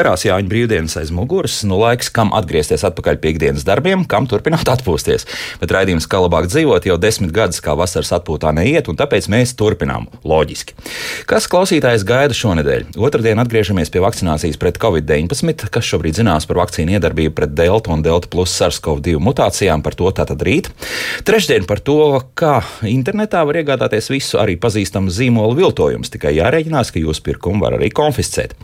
Garās Jāņa brīvdienas aiz muguras, nu laiks, kam atgriezties atpakaļ pie ikdienas darbiem, kam turpināt atpūsties. Bet raidījums, kā labāk dzīvot, jau desmit gadus kā vasaras atpūtā neiet, un tāpēc mēs turpinām. Loģiski. Kas klausītājs gaida šonadēļ? Otradien atgriežamies pie vakcinācijas pret covid-19, kas šobrīd zinās par vakcīnu iedarbību pret delta un delta plus SARS-CoV-2 mutācijām, par to tātad rīt. Trešdien par to, kā internetā var iegādāties visu arī pazīstamu zīmolu viltojumus, tikai jārēķinās, ka jūsu pirkumu var arī konfiscēt.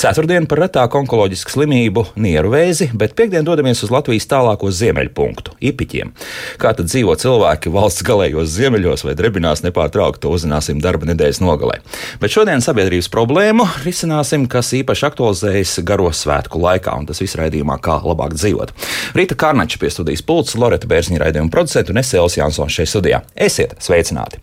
Ceturtdien par retāku onkoloģisku slimību, nieru vēzi, bet piekdien dodamies uz Latvijas tālāko ziemeļpunktu - Ipiķiem. Kā tad dzīvo cilvēki valsts galējos ziemeļos vai drebinās nepārtraukti, to uzzināsim darba nedēļas nogalē. Bet šodien sabiedrības problēmu risināsim, kas īpaši aktualizējas garo svētku laikā, un tas viss raidījumā, kā labāk dzīvot. Rīta Kārnača pie studijas pults, Loreta Bērziņa raidījuma producenta un Esēls Jansons šeit studijā. Esiet sveicināti!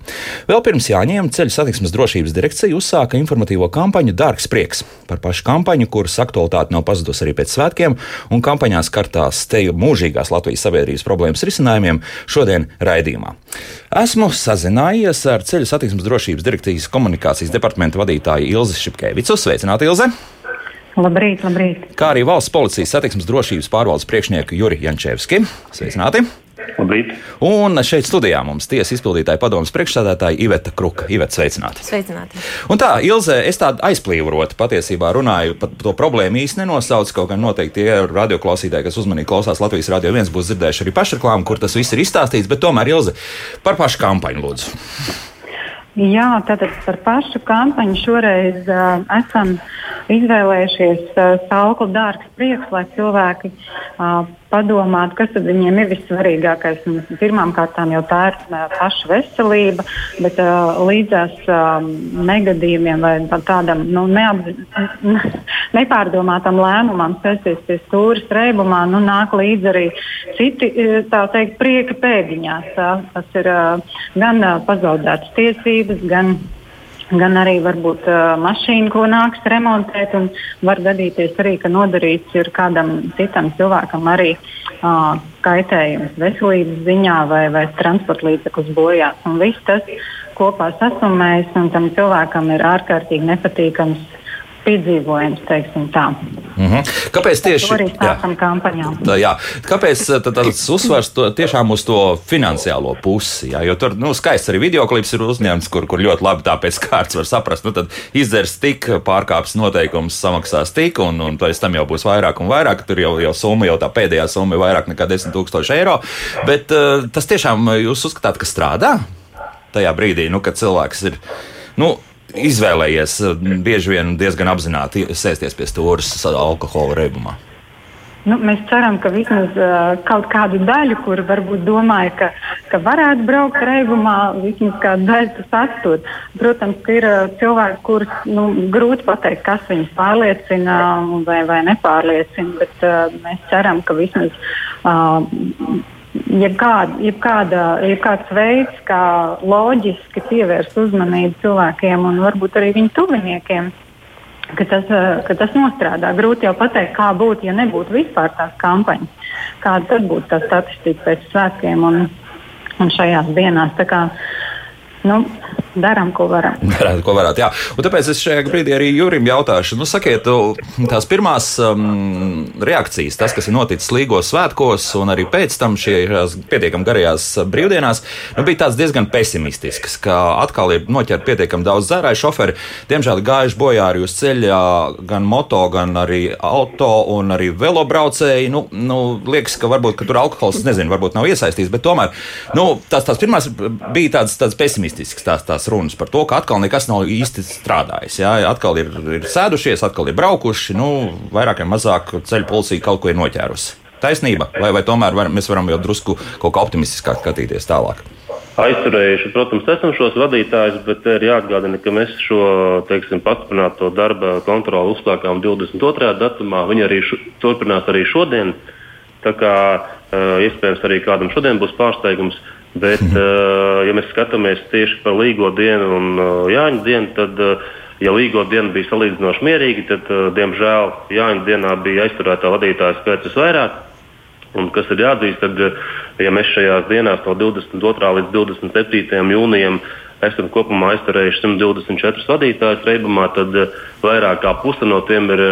Vēl pirms jāņem ceļu satiksmes drošības direkcija uzsāka informatīvo kampaņu Dārgs prieks par pašu kampaņu, kuras kuras aktualitāte nav pazudusi arī pēc svētkiem, un kampaņā skartās teju mūžīgās Latvijas sabiedrības problēmas risinājumiem šodien raidījumā. Esmu sazinājies ar ceļu satiksmes drošības direktīvas komunikācijas departamenta vadītāju Ilzi Šipkevicu. Sveicināti, Ilze! Labrīt, labrīt. Kā arī valsts policijas satiksmes drošības pārvaldes priekšnieku Juri Jančevski. Sveicināti! Labrīt. Un šeit studijā mums tiesa izpildītāja padomas priekšstādātāja Iveta Kruka. Iveta, sveicināti. Sveicināti. Un tā, Ilze, es tādu aizplīvotu patiesībā runāju, pat to problēmu īsti nenosaucu. Kaut gan noteikti tie radioklausītāji, kas uzmanīgi klausās Latvijas radio viens, būs dzirdējuši arī pašreklāmu, kur tas viss ir izstāstīts. Bet tomēr, Ilze, par pašu kampaņu lūdzu. Jā, tātad par pašu kampaņu šoreiz uh, esam izvēlējušies uh, sauklu dārgs prieks, lai cilvēki uh, padomāt, kas viņiem ir vissvarīgākais. Pirmkārt, jau tā ir paša veselība, bet uh, līdzās uh, negadījumiem vai tādam nu, neapzi, nepārdomātam lēmumam sēsties pie stūres reibumā, nu, nāk līdzi arī citi teikt, prieka pēdiņās. Tā, tas ir uh, gan uh, pazaudētas tiesības, gan gan arī varbūt uh, mašīnu, ko nāks remontēt. Var gadīties arī, ka nodarīts ir kādam citam cilvēkam arī uh, kaitējums veselības ziņā vai, vai transporta līdzeklis bojās. Un viss tas kopā sasumējas un tam cilvēkam ir ārkārtīgi nepatīkams piedzīvojums, teiksim tā. Mm -hmm. Kāpēc tieši tā? Arī sākam kampaņā. Tā, jā. Kāpēc tas uzsvars to, tiešām uz to finansiālo pusi? Jā? Jo tur nu, skaists arī videoklips ir uzņemts, kur, kur ļoti labi pēc kārtas var saprast. Nu, tad izdzers tik, pārkāps noteikums, samaksās tik, un, un pēc tam jau būs vairāk un vairāk. Tur jau, jau summa, jau tā pēdējā summa ir vairāk nekā 10 000 eiro. Bet uh, tas tiešām jūs uzskatāt, ka strādā tajā brīdī, nu, kad cilvēks ir. Nu, izvēlējies eh, bieži vien diezgan apzināti sēsties pie stūres alkohola reibumā? Nu, mēs ceram, ka vismaz uh, kaut kādu daļu, kur varbūt domāja, ka, ka varētu braukt reibumā, vismaz kādu daļu tas atstot. Protams, ka ir uh, cilvēki, kurus nu, grūti pateikt, kas viņus pārliecina vai, vai nepārliecina, bet uh, mēs ceram, ka vismaz. Uh, jebkāda, jebkāda, jebkāds veids, kā loģiski pievērst uzmanību cilvēkiem un varbūt arī viņu tuviniekiem. Ka tas, ka tas nostrādā. Grūti jau pateikt, kā būtu, ja nebūtu vispār tās kampaņas. Kāda tad būtu tā statistika pēc svētkiem un, un šajās dienās. Nu, darām, ko varam. Darāt, ko varat, jā. Un tāpēc es šajā brīdī arī Jurim jautāšu, nu, sakiet, tās pirmās um, reakcijas, tas, kas ir noticis Līgos svētkos un arī pēc tam šajās pietiekami garajās brīvdienās, nu, bija tāds diezgan pesimistisks, ka atkal ir noķert pietiekami daudz dzērāju šoferi. Diemžēl gājuši bojā arī uz ceļa gan moto, gan arī auto un arī velobraucēji. Nu, nu, liekas, ka varbūt ka tur alkohols, nezinu, varbūt nav iesaistīts, bet tomēr nu, tās, tās pirmās bija tādas, tādas pesimistiskas. Tās, tās tās runas par to, ka atkal nekas nav īsti strādājis. Jā, atkal ir, ir sēdušies, atkal ir braukuši, nu, vairāk vai mazāk ceļu policija kaut ko ir noķērusi. Taisnība, vai, vai tomēr var, mēs varam jau drusku kaut kā optimistiskāk skatīties tālāk? Aizturējuši, protams, esam šos vadītājus, bet ir jāatgādina, ka mēs šo teiksim, pastiprināto darba kontroli uzsākām 22. datumā. Viņi arī šu, turpinās arī šodien. Tā kā iespējams arī kādam šodien būs pārsteigums. Bet, mhm. uh, ja mēs skatāmies tieši par līgo dienu un uh, Jāņa dienu, tad, uh, ja līgo diena bija salīdzinoši mierīga, tad, diemžēl, Jāņa dienā bija aizturētā vadītāja skaits visvairāk. Un, kas ir jāatzīst, tad, ja mēs šajās dienās, no 22. līdz 27. jūnijam, esam kopumā aizturējuši 124 vadītājus reibumā, tad vairāk kā puse no tiem ir,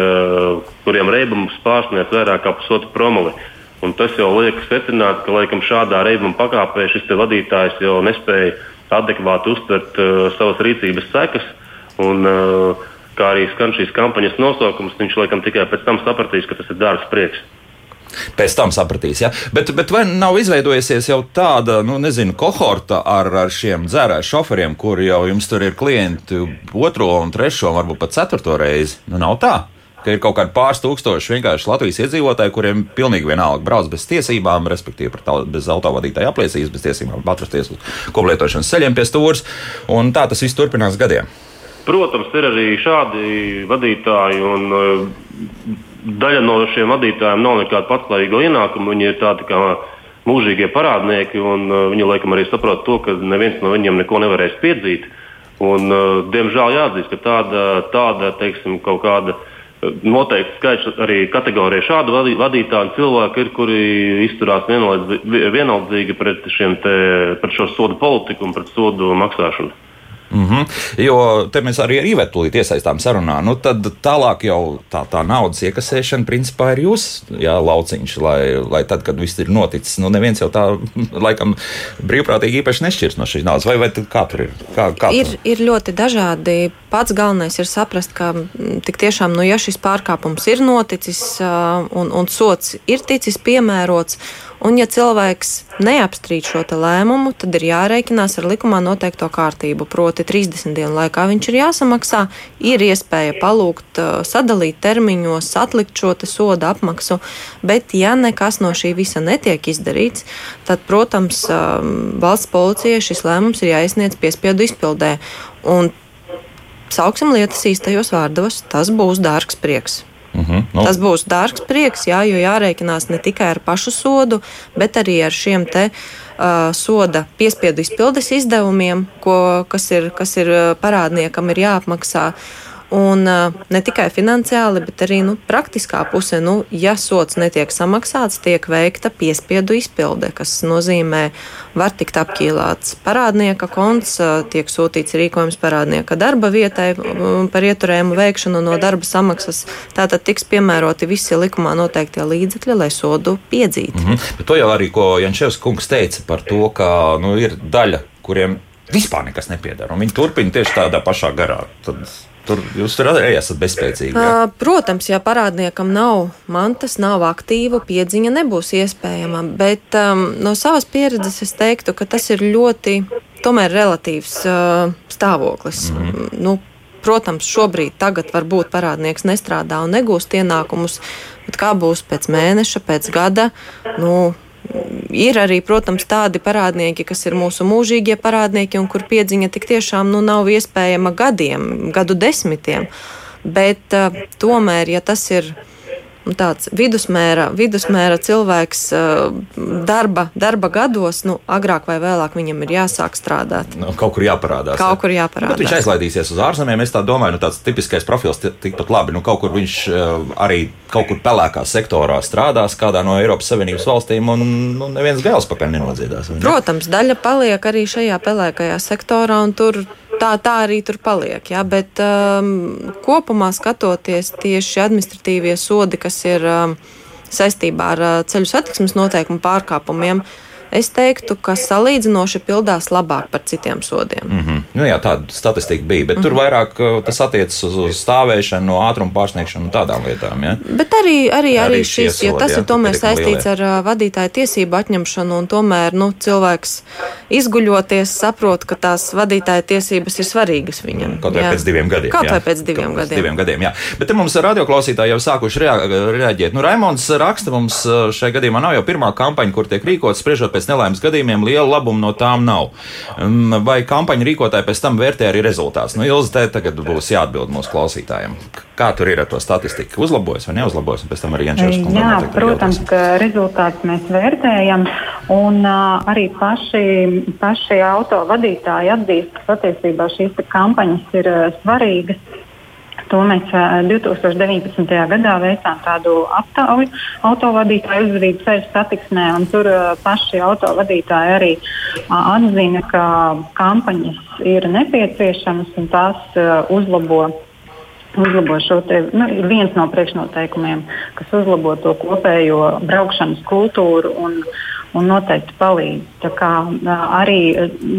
kuriem reibums pārsniedz vairāk kā pusotru promili. Un tas jau liek secināt, ka laikam, šādā reibuma pakāpē šis vadītājs jau nespēja adekvāti uztvert uh, savas rīcības sekas. Un, uh, kā arī skan šīs kampaņas nosaukums, viņš laikam tikai pēc tam sapratīs, ka tas ir dārgs prieks. Pēc tam sapratīs, ja. Bet, bet vai nav izveidojusies jau tāda, nu, nezinu, kohorta ar, ar šiem dzērāju šoferiem, kur jau jums tur ir klienti otro un trešo, varbūt pat ceturto reizi? Nu, nav tā ka ir kaut kādi pāris tūkstoši vienkārši Latvijas iedzīvotāji, kuriem pilnīgi vienalga brauc bez tiesībām, respektīvi bez autovadītāja apliecības, bez tiesībām atrasties uz koplietošanas ceļiem pie stūres. Tā tas viss turpinās gadiem. Protams, ir arī šādi vadītāji, un uh, daļa no šiem vadītājiem nav nekāda patstāvīga ienākuma. Viņi ir tādi kā mūžīgie parādnieki, un uh, viņi laikam arī saprot to, ka neviens no viņiem neko nevarēs piedzīt. Un, uh, diemžēl jāatzīst, ka tāda, tāda teiksim, kaut kāda Noteikti skaits arī kategorijā šādu vadītāju cilvēku ir, kuri izturās vienaldzīgi pret, te, pret šo sodu politiku un pret sodu maksāšanu. Mm -hmm. Jo te mēs arī ar Ivetu iesaistām sarunā. Nu, tad tālāk jau tā, tā naudas iekasēšana principā ir jūsu lauciņš, lai, lai tad, kad viss ir noticis, nu neviens jau tā laikam brīvprātīgi īpaši nešķirs no šīs naudas. Vai, vai kā tur ir? Kā, kā ir, tur? ir ļoti dažādi. Pats galvenais ir saprast, ka tik tiešām, nu, ja šis pārkāpums ir noticis un, un sots ir ticis piemērots, Un, ja cilvēks neapstrīd šo lēmumu, tad ir jārēķinās ar likumā noteikto kārtību. Proti, 30 dienu laikā viņš ir jāsamaksā, ir iespēja palūgt, sadalīt termiņos, atlikt šo soda apmaksu. Bet, ja nekas no šī visa netiek izdarīts, tad, protams, valsts policijai šis lēmums ir jāizsniedz piespiedu izpildē. Un, sauksim lietas īstajos vārdos, tas būs dārgs prieks. -huh. nu. Tas būs dārgs prieks, jā, jo jārēķinās ne tikai ar pašu sodu, bet arī ar šiem te uh, soda piespiedu izpildes izdevumiem, ko, kas, ir, kas ir parādniekam ir jāapmaksā. Un ne tikai finansiāli, bet arī nu, praktiskā pusē, nu, ja sots netiek samaksāts, tiek veikta piespiedu izpilde, kas nozīmē, var tikt apkīlāts parādnieka konts, tiek sūtīts rīkojums parādnieka darba vietai par ieturējumu veikšanu no darba samaksas. Tātad tiks piemēroti visi likumā noteiktie līdzekļi, lai sodu piedzītu. Mm -hmm. Bet to jau arī, ko Jančevs kungs teica par to, ka nu, ir daļa, kuriem vispār nekas nepiedara. Viņi turpina tieši tādā pašā garā. Tad Tur jūs tur arī esat bezspēcīgi. Ja? Protams, ja parādniekam nav mantas, nav aktīva, piedziņa nebūs iespējama. Bet um, no savas pieredzes es teiktu, ka tas ir ļoti tomēr relatīvs uh, stāvoklis. Mm -hmm. nu, protams, šobrīd, tagad varbūt parādnieks nestrādā un negūst ienākumus, bet kā būs pēc mēneša, pēc gada? Nu, ir arī, protams, tādi parādnieki, kas ir mūsu mūžīgie parādnieki, un kur piedziņa tik tiešām nu, nav iespējama gadiem, gadu desmitiem. Bet uh, tomēr, ja tas ir tāds vidusmēra, vidusmēra cilvēks darba, darba gados, nu, agrāk vai vēlāk viņam ir jāsāk strādāt. Nu, kaut kur jāparādās. Kaut kur jāparādās. Bet viņš aizlaidīsies uz ārzemēm. Es tā domāju, nu, tāds tipiskais profils tikpat labi. Nu, kaut kur viņš arī kaut kur pelēkā sektorā strādās, kādā no Eiropas Savienības valstīm, un nu, neviens gals pakaļ nenodziedās. Ne? Protams, daļa paliek arī šajā pelēkajā sektorā, un tur tā, tā arī tur paliek. Ja? Bet um, kopumā skatoties tieši administratīvie sodi, kas ir um, saistībā ar uh, ceļu satiksmes noteikumu pārkāpumiem, uh, es teiktu, ka salīdzinoši pildās labāk par citiem sodiem. Mm -hmm. nu, jā, tāda statistika bija, bet mm -hmm. tur mhm. vairāk uh, tas attiecas uz, uz stāvēšanu, no ātruma pārsniegšanu un tādām lietām. Ja? Bet arī, arī, arī, arī šis, ja tas jā, ir tomēr saistīts lielie. ar uh, vadītāju tiesību atņemšanu, un tomēr nu, cilvēks izguļoties saprot, ka tās vadītāja tiesības ir svarīgas viņam. Kaut vai pēc diviem gadiem. Kaut vai pēc diviem Kaut gadiem. diviem gadiem jā. Bet mums radioklausītāji jau sākuši reaģēt. Nu, Raimons raksta mums uh, šai gadījumā nav jau pirmā kampaņa, kur tiek rīkot spriežot pēc pēc nelaimes gadījumiem liela labuma no tām nav. Um, vai kampaņu rīkotāji pēc tam vērtē arī rezultātus? Nu, Ilzi, te tagad būs jāatbild mūsu klausītājiem. Kā tur ir ar to statistiku? Uzlabojas vai neuzlabojas? Pēc tam arī Jančers kundze. Jā, protams, ka rezultātus mēs vērtējam. Un uh, arī paši, paši auto vadītāji atzīst, ka patiesībā šīs kampaņas ir uh, svarīgas to mēs 2019. gadā veicām tādu aptauju autovadītāju uzvedību ceļu satiksmē, un tur paši autovadītāji arī atzina, ka kampaņas ir nepieciešamas un tās uzlabo uzlabo šo te, nu, viens no priekšnoteikumiem, kas uzlabo to kopējo braukšanas kultūru un, un noteikti palīdz. Tā kā, arī,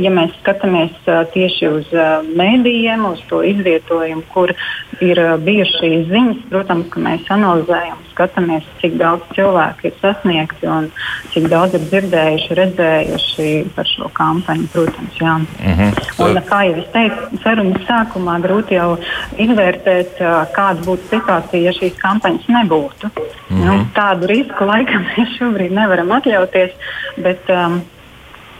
ja mēs skatāmies tieši uz mēdījiem, uz to izvietojumu, kur ir bijušas šīs ziņas, protams, ka mēs analizējam, skatāmies, cik daudz cilvēku ir sasniegti un cik daudz ir dzirdējuši, redzējuši par šo kampaņu. Protams, jā. Mm -hmm. un, kā jau es teicu, sarunas sākumā grūti jau izvērtēt, kāda būtu situācija, ja šīs kampaņas nebūtu. Mm -hmm. nu, tādu risku laikam mēs šobrīd nevaram atļauties. Bet, um,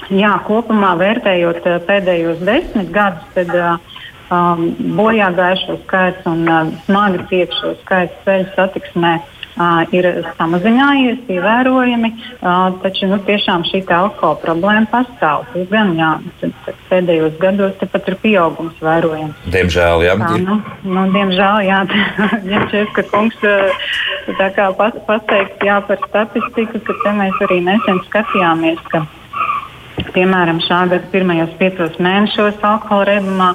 jā, kopumā vērtējot uh, pēdējos desmit gadus, tad uh, um, bojā gājušo skaits un uh, smagi ciekšo skaits ceļu satiksmē Uh, ir samazinājies ievērojami, uh, taču nu, tiešām šī alkohola problēma pastāv. Tas gan jā, pēdējos gados pat ir pieaugums vērojams. Diemžēl, jā. Tā, nu, nu, diemžēl, jā. Ņemčies, kungs tā kā pateikt jā, par statistiku, ka te mēs arī nesen skatījāmies, ka Piemēram, šā gada pirmajos piecos mēnešos alkohola reibumā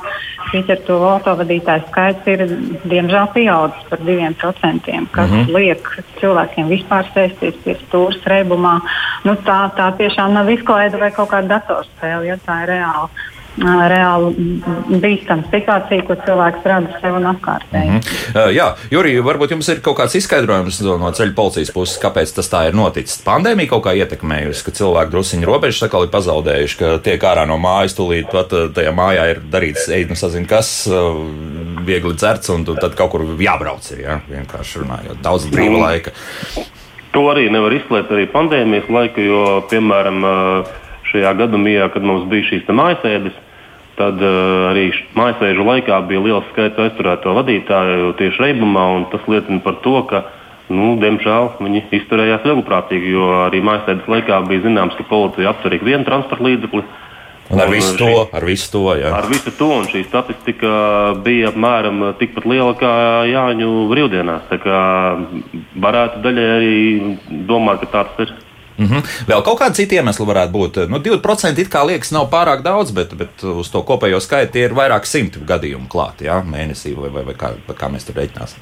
pieķerto autovadītāju skaits ir diemžēl pieaudzis par 2%, kas mm -hmm. liek cilvēkiem vispār sēsties pie stūres reibumā. Nu, tā, tā tiešām nav izklaide vai kaut kāda datorspēle, ja tā ir reāla reāli bīstama situācija, ko cilvēks rada sev un apkārtēji. Mm -hmm. uh, jā, Jurija, varbūt jums ir kaut kāds izskaidrojums no ceļa policijas puses, kāpēc tas tā ir noticis. Pandēmija kaut kā ietekmējusi, ka cilvēki druskuļi robežas atkal ir pazaudējuši, ka tiek ārā no mājas, tūlīt pat tajā mājā ir darīts, ej, nu sazin, kas uh, viegli dzerts, un tad kaut kur jābrauc. Ir, ja? Vienkārši runājot, daudz brīva mm. laika. To arī nevar izslēgt arī pandēmijas laiku, jo, piemēram, šajā gadsimtā, kad mums bija šīs mājasēdes, Tad uh, arī mājasēžu laikā bija liels skaits aizturēto vadītāju tieši reibumā, un tas liecina par to, ka, nu, diemžēl, viņi izturējās vieglprātīgi, jo arī mājasēdes laikā bija zināms, ka policija aptver ik vienu transporta līdzekli. Un ar visu to, šī, ar visu to, jā. Ar visu to, un šī statistika bija apmēram tikpat liela kā Jāņu brīvdienās. Tā kā varētu daļai arī domāt, ka tāds ir. Mm -hmm. Vēl kaut kādi citi iemesli varētu būt. Nu, 2% it kā liekas, nav pārāk daudz, bet, bet uz to kopējo skaitu ir vairāk simti gadījumu klāti ja? mēnesī, vai, vai, vai kā, kā mēs tur reiķināsim.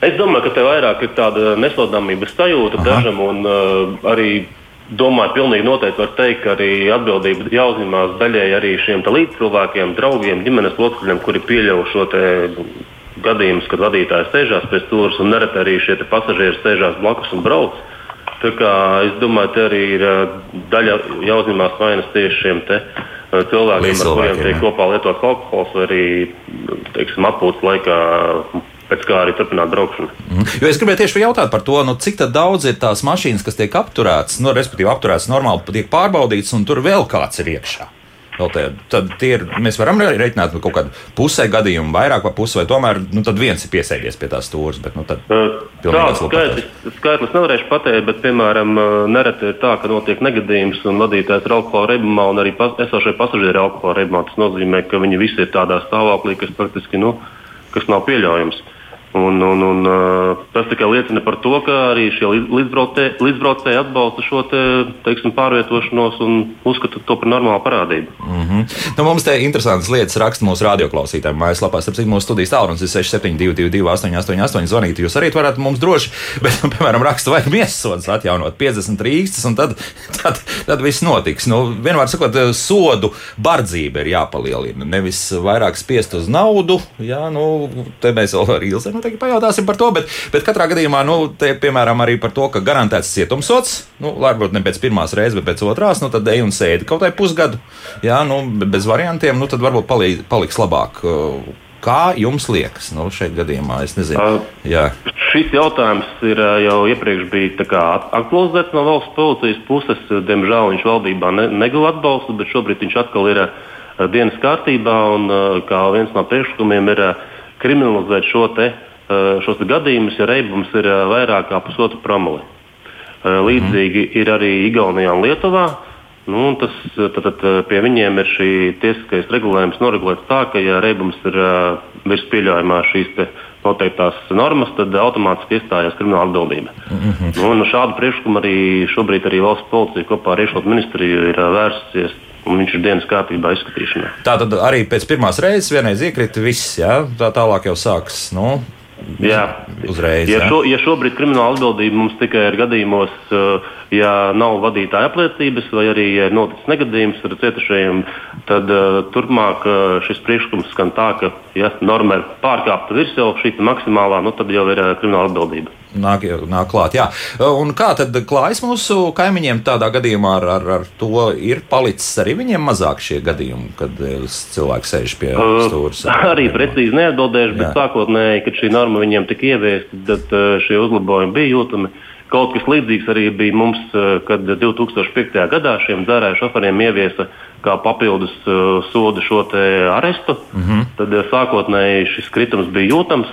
Es domāju, ka te vairāk ir tāda nesodāmības sajūta Aha. dažam, un uh, arī domāju, pilnīgi noteikti var teikt, ka arī atbildība jāuzņemās daļai arī šiem līdzcilvēkiem, draugiem, ģimenes locekļiem, kuri pieļauj šo gadījumu, kad vadītājs sēžās pie stūres un nereti arī šie pasažieri sēžās blakus un brauc. Uh, Es domāju, ka arī ir daļa jāuzņemās vainas tieši šiem cilvēkiem, ar kuriem tiek kopā lietots alkohols, vai arī teiksim, atpūtas laikā pēc kā arī turpināt braukšanu. Mm. Jo es gribēju tieši jautāt par to, nu, cik daudz ir tās mašīnas, kas tiek apturētas, nu, respektīvi apturētas normāli, tiek pārbaudītas, un tur vēl kāds ir iekšā. Te, tad ir, mēs varam reiķināt kaut kādu pusē gadījumu, vairāk vai pusi, vai tomēr nu, viens ir piesēdies pie tās stūres. Bet, nu, Tādu skaitlis nevarēšu pateikt, bet, piemēram, nereti ir tā, ka notiek negadījums un vadītājs ir alkohola reibumā un arī pas, esošie pasažieri ir alkohola reibumā. Tas nozīmē, ka viņi visi ir tādā stāvoklī, kas praktiski nu, kas nav pieļaujams. Uh, Un, un, un, tas tikai liecina par to, ka arī šie līdzbraucēji, atbalsta šo te, teiksim, pārvietošanos un uzskata to par normālu parādību. Mm -hmm. nu, mums te interesantas lietas raksta mūsu radioklausītājiem. Mājaslapā, starp mūsu studijas tālrunis ir 6722, 888, zvanīt. Jūs arī varat mums droši, bet, nu, piemēram, raksta, vajag miesas atjaunot 50 rīkstus, un tad, tad, tad viss notiks. Nu, vienmēr sakot, sodu bardzība ir jāpalielina. Nevis vairāk spiest uz naudu, jā, nu, te mēs vēl ar Ilzi noteikti pajautāsim par to, bet, bet katrā gadījumā, nu, te, piemēram, arī par to, ka garantēts cietumsots, nu, varbūt ne pēc pirmās reizes, bet pēc otrās, nu, tad ej un sēdi kaut vai pusgadu, jā, nu, bez variantiem, nu, tad varbūt palī, paliks labāk. Kā jums liekas, nu, šeit gadījumā? Es nezinu. Uh, šis jautājums ir jau iepriekš bijis aktualizēts no valsts policijas puses. Diemžēl viņš valdībā ne, neguva atbalstu, bet šobrīd viņš atkal ir dienas kārtībā. Un, kā viens no priekšlikumiem ir kriminalizēt šo te šos gadījumus, ja reibums ir eh, vairāk kā pusotru promili. Eh, līdzīgi mm. ir arī Igaunijā un Lietuvā. Nu, tas, tad, tad, pie viņiem ir šī tiesiskais regulējums noregulēts tā, ka, ja reibums ir virs pieļaujamā šīs noteiktās normas, tad automātiski iestājās krimināla atbildība. Mm -hmm. nu, nu, šādu priekšlikumu arī šobrīd arī valsts policija kopā ar iekšlietu ministriju ir vērsusies. Un viņš ir dienas kārtībā izskatīšanā. Tā tad arī pēc pirmās reizes vienreiz iekrita viss, jā? tā tālāk jau sāks. Nu, Jā, uzreiz. Ja, šo, ja šobrīd krimināla atbildība mums tikai ir gadījumos, uh, ja nav vadītāja apliecības vai arī ja ir noticis negadījums ar cietušajiem, tad uh, turpmāk uh, šis priekšlikums skan tā, ka, ja norma ir pārkāpta virs jau šī maksimālā, nu, tad jau ir krimināla atbildība. Nāk, nāk klāt, jā. Un kā tad klājas mūsu kaimiņiem tādā gadījumā ar, ar, ar to? Ir palicis arī viņiem mazāk šie gadījumi, kad cilvēks sēž pie stūres? Uh, arī precīzi neatbildēšu, bet sākotnēji, kad šī norma viņiem tika ieviesta, tad šie uzlabojumi bija jūtami. Uh, Kaut kas līdzīgs arī bija mums, eh, kad 2005. gadā šiem dzērāju šoferiem ieviesa kā papildus uh, sodu šo arestu. Mm -hmm. Tad uh, sākotnēji šis kritums bija jūtams.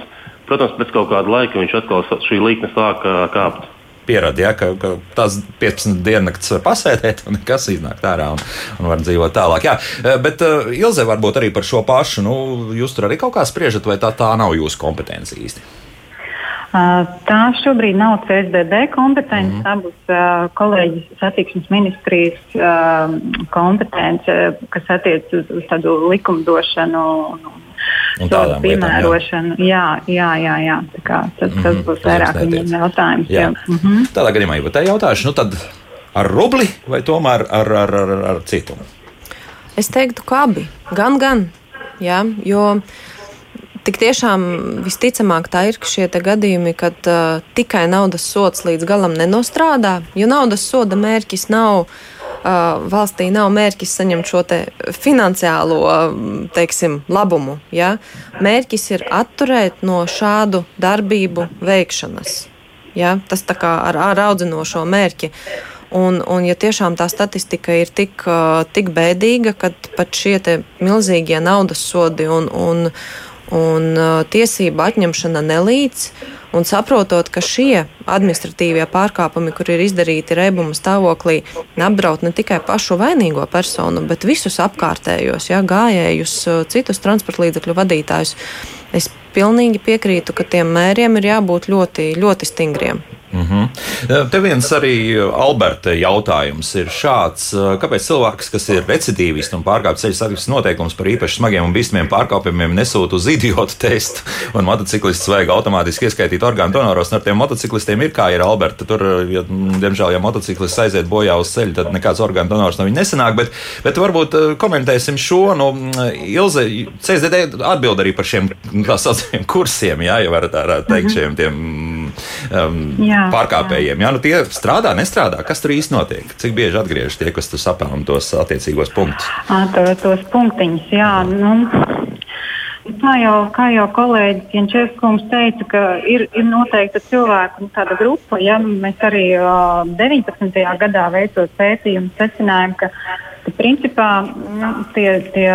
Protams, pēc kaut kāda laika viņš atkal šī līkne sāka kāpt. Pierādīja, ja, ka, ka tās 15 diennakts var pasēdēt, un nekas iznāk ārā un, un var dzīvot tālāk. Jā. Bet uh, Ilze varbūt arī par šo pašu. Nu, jūs tur arī kaut kā spriežat, vai tā, tā nav jūsu kompetence īsti? Tā šobrīd nav CSDD kompetence, mm. tā būs uh, kolēģis satiksmes ministrijas uh, kompetence, kas attiec uz, uz tādu likumdošanu. Un tādu piemērošanu. Jā, jā, jā. jā. Tā kā, tas, mm -hmm. tas būs vairāk viņiem jautājums. Jā. Jā. Mm -hmm. Tādā gadījumā, ja tā jautāšu, nu tad ar rubli vai tomēr ar, ar, ar, ar citu? Es teiktu, ka abi. Gan, gan. Jā, jo Tik tiešām visticamāk tā ir, ka šie gadījumi, kad uh, tikai naudas sots līdz galam nenostrādā, jo naudas soda mērķis nav. Uh, valstī nav mērķis saņemt šo finansiālo teiksim, labumu. Ja? Mērķis ir atturēt no šādu darbību veikšanas. Ja? Tas tā kā ar, ar audzinošo mērķi. Un, un ja tiešām tā statistika ir tik, tik bēdīga, ka pat šie milzīgie naudas sodi un, un, un uh, tiesība atņemšana nelīdz. Un saprotot, ka šie administratīvie pārkāpumi, kur ir izdarīti rebuma stāvoklī, apdraud ne tikai pašu vainīgo personu, bet visus apkārtējos, jā, gājējus, citus transporta līdzekļu vadītājus, es pilnīgi piekrītu, ka tiem mēriem ir jābūt ļoti, ļoti stingriem. Mm -hmm. Te viens arī Alberta jautājums ir šāds. Kāpēc cilvēks, kas ir recidīvists un pārkāpj ceļu satiksmes noteikumus par īpaši smagiem un bīstamiem pārkāpumiem, nesūta uz idiotu testu, un motociklists vajag automātiski ieskaitīt orgānu donoros, ar tiem motociklistiem ir kā ir Alberta. Tur, ja, diemžēl, ja motociklists aiziet bojā uz ceļa, tad nekāds orgānu donors no viņa nesanāk. Bet, bet varbūt komentēsim šo. Nu, Ilze, CSDD atbild arī par šiem tā saucamiem kursiem, jā, ja varat tā teikt, mhm. šiem tiem um, jā, pārkāpējiem. Jā. Jā, nu tie strādā, nestrādā. Kas tur īsti notiek? Cik bieži atgriežas tie, kas tur sapelna tos attiecīgos punktus? To, tos punktiņus, jā. Nu. Kā jau, kā jau kolēģis Jančevskis teica, ka ir, ir noteikta cilvēku tāda grupa. Ja mēs arī uh, 19. gadā veicot pētījumu, secinājām, ka, ka principā nu, tie, tie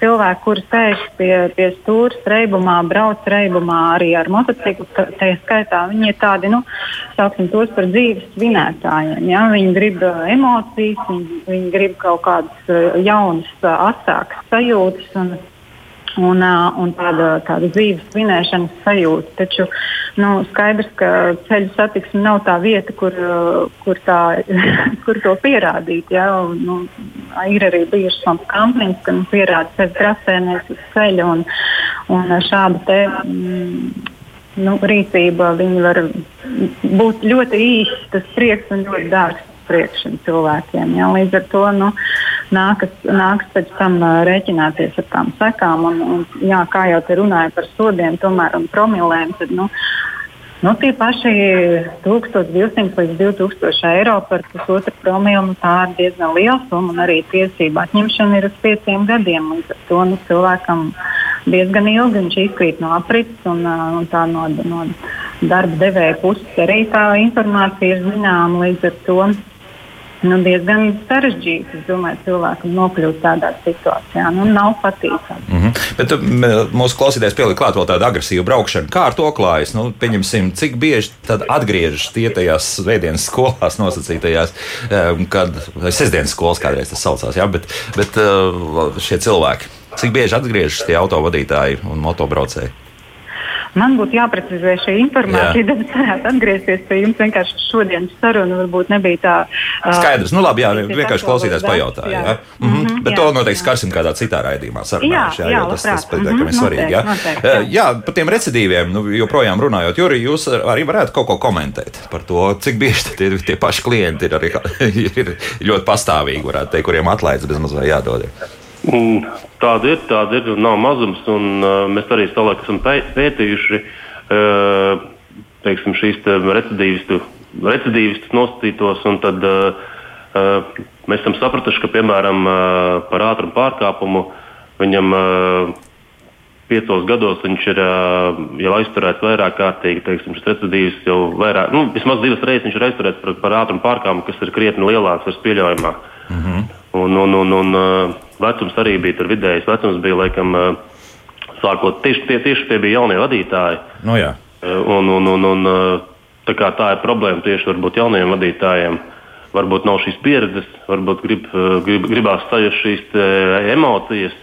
cilvēki, kuri sēž pie, pie stūra reibumā, brauc reibumā arī ar motociklu, tā skaitā viņi ir tādi, nu, sauksim tos par dzīves svinētājiem. Ja? Viņi grib uh, emocijas, viņi, viņi grib kaut kādas uh, jaunas, uh, asākas sajūtas. Un, un, un tāda, tāda dzīves svinēšanas sajūta. Taču nu, skaidrs, ka ceļu satiksme nav tā vieta, kur, kur, tā, kur to pierādīt. Ja? Un, nu, ir arī bijušas tādas kampaņas, ka nu, pierāda sevi trasēnēs uz ceļa un, un šāda te. Mm, Nu, rīcība var būt ļoti īsa, tas prieks un ļoti dārgs priekš šiem cilvēkiem. Ja? Līdz ar to nu, nākas, nākas pēc tam rēķināties ar tām sekām. Un, un, jā, kā jau te runāja par sodiem tomēr, un promilēm, tad nu, Nu, tie paši 1200 līdz 2000 eiro par pusotru promilu nu, tā ir diezgan liela summa. Arī tiesība atņemšana ir uz pieciem gadiem. Līdz ar to nu, cilvēkam diezgan ilgi viņš izkrīt no aprits un, un tā no, no darba devēja puses arī tā informācija ir zināma. Līdz ar to nu, diezgan sarežģīti. Es domāju, cilvēkam nokļūt tādā situācijā. Nu, nav patīkami. Mm -hmm. Bet mūsu klausītājs pielikt klāt vēl tādu agresīvu braukšanu. Kā ar to klājas? Nu, pieņemsim, cik bieži tad atgriežas tie tajās svētdienas skolās nosacītajās, kad sestdienas skolas kādreiz tas saucās, jā, bet, bet šie cilvēki. Cik bieži atgriežas tie autovadītāji un motobraucēji? Man būtu jāprecizē šī informācija, Jā. tad es varētu atgriezties pie jums. Vienkārši šodienas saruna varbūt nebija tā. ā, Skaidrs, nu labi, jā, ir vienkārši klausītājs pajautāja. Jā. jā. Mhm, Bet jā, to noteikti jā. skarsim kādā citā raidījumā. Sarunājuši, Jā, jā, jo tas, tas labprāt. pietiekami Mhm, svarīgi. Jā. noteikti, noteikti, jā, par tiem recidīviem nu, joprojām runājot. Juri, jūs arī varētu kaut ko komentēt par to, cik bieži tie, tie paši klienti ir, arī, ir ļoti pastāvīgi, varētu teikt, kuriem atlaides bez mazliet jādod. ir. Mm, Tāda ir, tāda ir, nav mazums. Un, uh, mēs arī savulaik esam pē- pētījuši uh, teiksim, šīs te recidīvistu, recidīvistus nosacītos. un Tad, uh, uh, mēs esam sapratuši, ka piemēram uh, par ātrumu pārkāpumu viņam uh, piecos gados viņš ir uh, jau aizturēts vairāk kārtīgi. Teiksim, šis recidīvs jau vairāk, nu, vismaz divas reizes viņš ir aizturēts par, par ātrumu pārkāpumu, kas ir krietni lielāks par pieļaujamā. Un, un, un, un uh, vecums arī bija tur vidējais. Vecums bija laikam, sākot tieši tie, tieši tie bija jaunie vadītāji. Nu, jā. Un, un, un, un, tā, tā ir problēma tieši varbūt jaunajiem vadītājiem. Varbūt nav šīs pieredzes, varbūt grib, grib, gribās sajust šīs emocijas,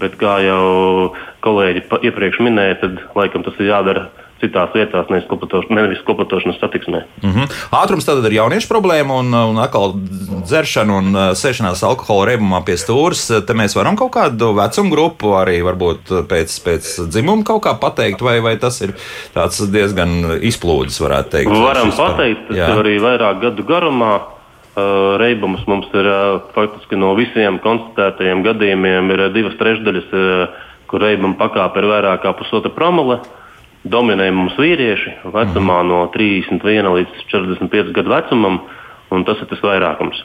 bet kā jau kolēģi iepriekš minēja, tad laikam tas ir jādara citās vietās, nevis kopatoš- nevis kopatošanas satiksmē. Mhm. Ātrums tad ir jauniešu problēma, un, un atkal dzeršana un uh, sēšanās alkohola reibumā pie stūres. Te mēs varam kaut kādu vecumu grupu arī varbūt pēc, pēc dzimuma kaut kā pateikt, vai, vai tas ir tāds diezgan izplūdes, varētu teikt. Varam pateikt, tas Jā. ir arī vairāk gadu garumā. Uh, Reibums mums ir uh, faktiski no visiem konstatētajiem gadījumiem ir uh, divas trešdaļas, uh, kur reibuma pakāpe ir vairāk kā pusotra promile. Dominē mums vīrieši vecumā no 31 līdz 45 gadu vecumam, un tas ir tas vairākums.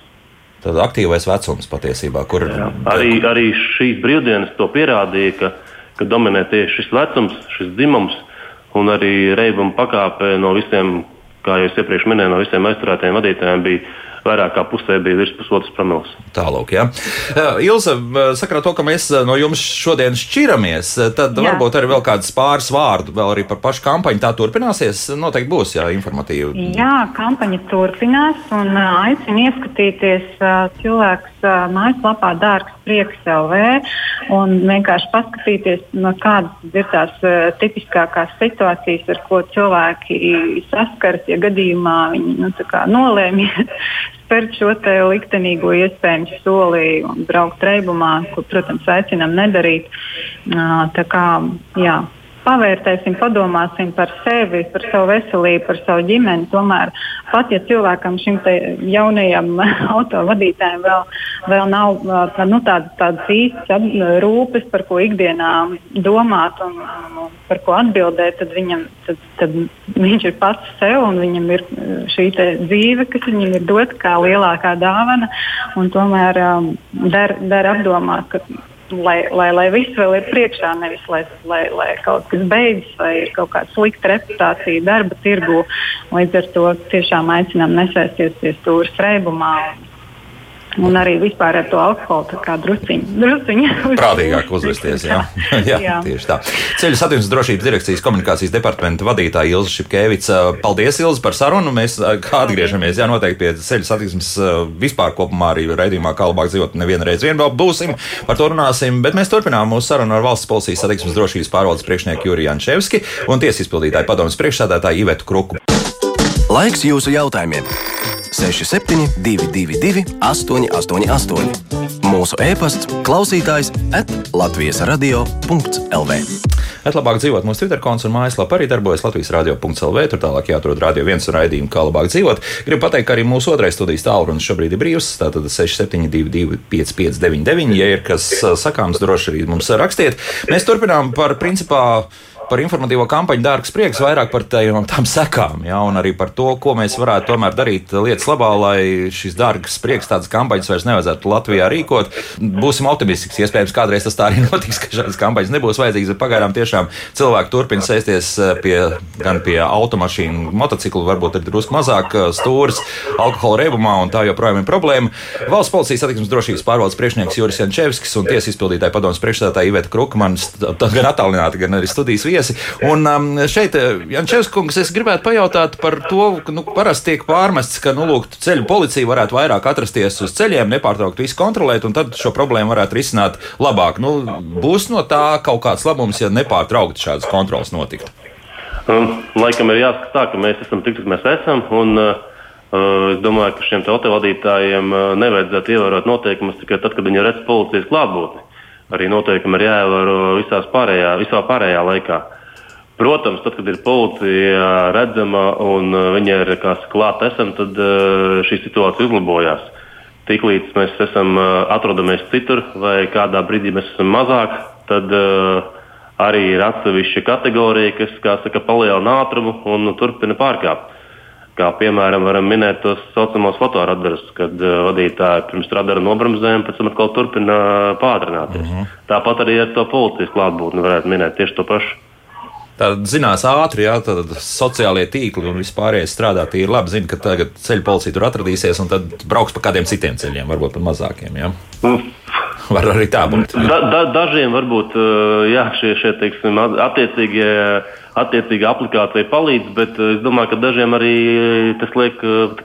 Tad aktīvais vecums patiesībā, kur Arī, arī šīs brīvdienas to pierādīja, ka, ka dominē tieši šis vecums, šis dzimums, un arī reibuma pakāpe no visiem, kā jau es iepriekš minēju, no visiem aizturētajiem vadītājiem bija vairāk kā pusē bija virs pusotras promils. Tālāk, jā. Uh, Ilza, uh, sakarā to, ka mēs uh, no jums šodien šķiramies, tad jā. Varbūt arī vēl kāds pāris vārdu vēl arī par pašu kampaņu. Tā turpināsies. Noteikti būs, jā, informatīvi. Jā, kampaņa turpinās un aicinu ieskatīties cilvēks mājaslapā Dārgs Prieks LV un vienkārši paskatīties, no kādas ir tās tipiskākās situācijas, ar ko cilvēki saskaras, ja gadījumā viņi nu, tā kā nolēma spērt šo te liktenīgo iespējamo soli un braukt reibumā, ko, protams, aicinām nedarīt. Tā kā, jā, pavērtēsim, padomāsim par sevi, par savu veselību, par savu ģimeni. Tomēr pat ja cilvēkam, šim jaunajam autovadītājam, vēl, vēl nav nu, tādas, tādas īstas rūpes, par ko ikdienā domāt un, par ko atbildēt, tad, viņam, tad, tad viņš ir pats sev un viņam ir šī dzīve, kas viņam ir dota kā lielākā dāvana. Tomēr um, der, der apdomāt, ka lai, lai, lai viss vēl ir priekšā, nevis lai, lai, lai kaut kas beidzas vai ir kaut kāda slikta reputācija darba tirgu. Līdz ar to tiešām aicinām nesēsties pie stūra reibumā. Un arī vispār ar to alkoholu tā kā drusciņu. drusciņu Prātīgāk uzvesties. Jā, jā, jā. tieši tā. Ceļu satiksmes drošības direkcijas komunikācijas departamenta vadītāja Ilza Šipkevica. Paldies, Ilza, par sarunu. Mēs kā atgriežamies, jā, noteikti pie ceļu satiksmes ā, vispār kopumā arī raidījumā, kā labāk dzīvot. Nevienu reizi vien vēl būsim, par to runāsim. Bet mēs turpinām mūsu sarunu ar valsts policijas satiksmes drošības pārvaldes priekšnieku Juriju Jančevski un tiesas izpildītāju padomus priekšsādātāju Ivetu Kruku. Laiks jūsu jautājumiem! 6722, 888, mūsu e-pasts, klausītājs at Latvijas radio.lv. Bet labāk dzīvot mūsu Twitter konts un mājaslapā arī darbojas Latvijas radio.clv. Tur tālāk jāatrod radio viens un raidījumu, kā labāk dzīvot. Gribu pateikt, ka arī mūsu otrais studijas tālrunis šobrīd ir brīvs. Tātad 6722, 559, ja ir kas sakāms, droši arī mums rakstiet. Mēs turpinām par principā. Par informatīvo kampaņu dārgs prieks, vairāk par tajām, tām sekām, ja, un arī par to, ko mēs varētu tomēr darīt lietas labā, lai šis dārgs prieks, tādas kampaņas vairs nevajadzētu Latvijā rīkot. Būsim optimistiski, iespējams, kādreiz tas tā arī notiks, ka šādas kampaņas nebūs vajadzīgas, bet pagaidām tiešām cilvēki turpina sēsties eh, pie, gan pie automašīnu, motociklu, varbūt ir drusku mazāk eh, stūris, alkohola reibumā, un tā joprojām ir problēma. Valsts policijas satiksmes drošības pārvaldes priekšnieks Juris Jančevskis un tiesas izpildītāja padomus priekšstādātāja Iveta Krukmanis, gan attālināti, gan arī studijas viesi. Un um, šeit, Jančevs kungs, es gribētu pajautāt par to, ka nu, parasti tiek pārmests, ka nu, lūk, ceļu policija varētu vairāk atrasties uz ceļiem, nepārtraukt visu kontrolēt, un tad šo problēmu varētu risināt labāk. Nu, būs no tā kaut kāds labums, ja nepārtraukti šādas kontrolas notiktu. Um, laikam ir jāskatās tā, ka mēs esam tik, cik mēs esam. Un, uh, es domāju, ka šiem autovadītājiem uh, nevajadzētu ievērot noteikumus tikai tad, kad viņi redz policijas klātbūtni. Arī noteikumi ir jāievēro pārējā, visā pārējā laikā. Protams, tad, kad ir policija redzama un viņa ir klāta esam, tad uh, šī situācija uzlabojās. Tiklīdz mēs esam atrodamies citur vai kādā brīdī mēs esam mazāk, tad uh, arī ir atsevišķa kategorija, kas saka, palielina ātrumu un turpina pārkāpt. Kā piemēram, varam minēt tos saucamos fotoradarus, kad uh, vadītāji pirms radara nobremzē un pēc tam atkal turpina pātrināties. Mm -hmm. Tāpat arī ar to policijas klātbūtni varētu minēt tieši to pašu. Tāda zinās ātri, jā, tad sociālie tīkli un vispārējais strādā. Ir labi, zina, ka tagad ceļu policija tur atradīsies un tad brauks pa kādiem citiem ceļiem, varbūt pat mazākiem. Jā. Mm. Var arī tā būt. Da, da, dažiem varbūt jā, šie, šie teiksim, attiecīgie attiecīga aplikācija palīdz, bet es domāju, ka dažiem arī tas liek,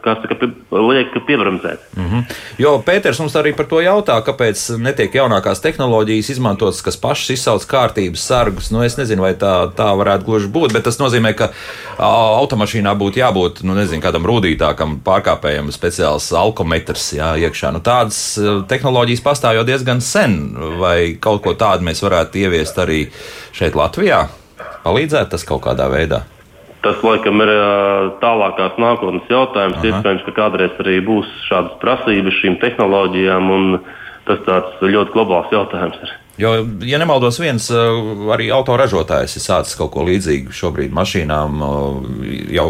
saka, liek piebremzēt. Mm -hmm. Jo Pēters mums arī par to jautā, kāpēc netiek jaunākās tehnoloģijas izmantotas, kas pašas izsauc kārtības sargus. Nu, es nezinu, vai tā, tā varētu gluži būt, bet tas nozīmē, ka automašīnā būtu jābūt nu, nezinu, kādam rūtītākam pārkāpējam speciāls alkometrs jā, iekšā. Nu, tādas tehnoloģijas pastāv jau diezgan sen, vai kaut ko tādu mēs varētu ieviest arī šeit Latvijā? Palīdzētu tas kaut kādā veidā? Tas, laikam, ir tālākās nākotnes jautājums. Aha. Iespējams, ka kādreiz arī būs šādas prasības šīm tehnoloģijām, un tas tāds ļoti globāls jautājums. Ir. Jo, ja nemaldos, viens arī autoražotājs ir sācis kaut ko līdzīgu šobrīd mašīnām jau,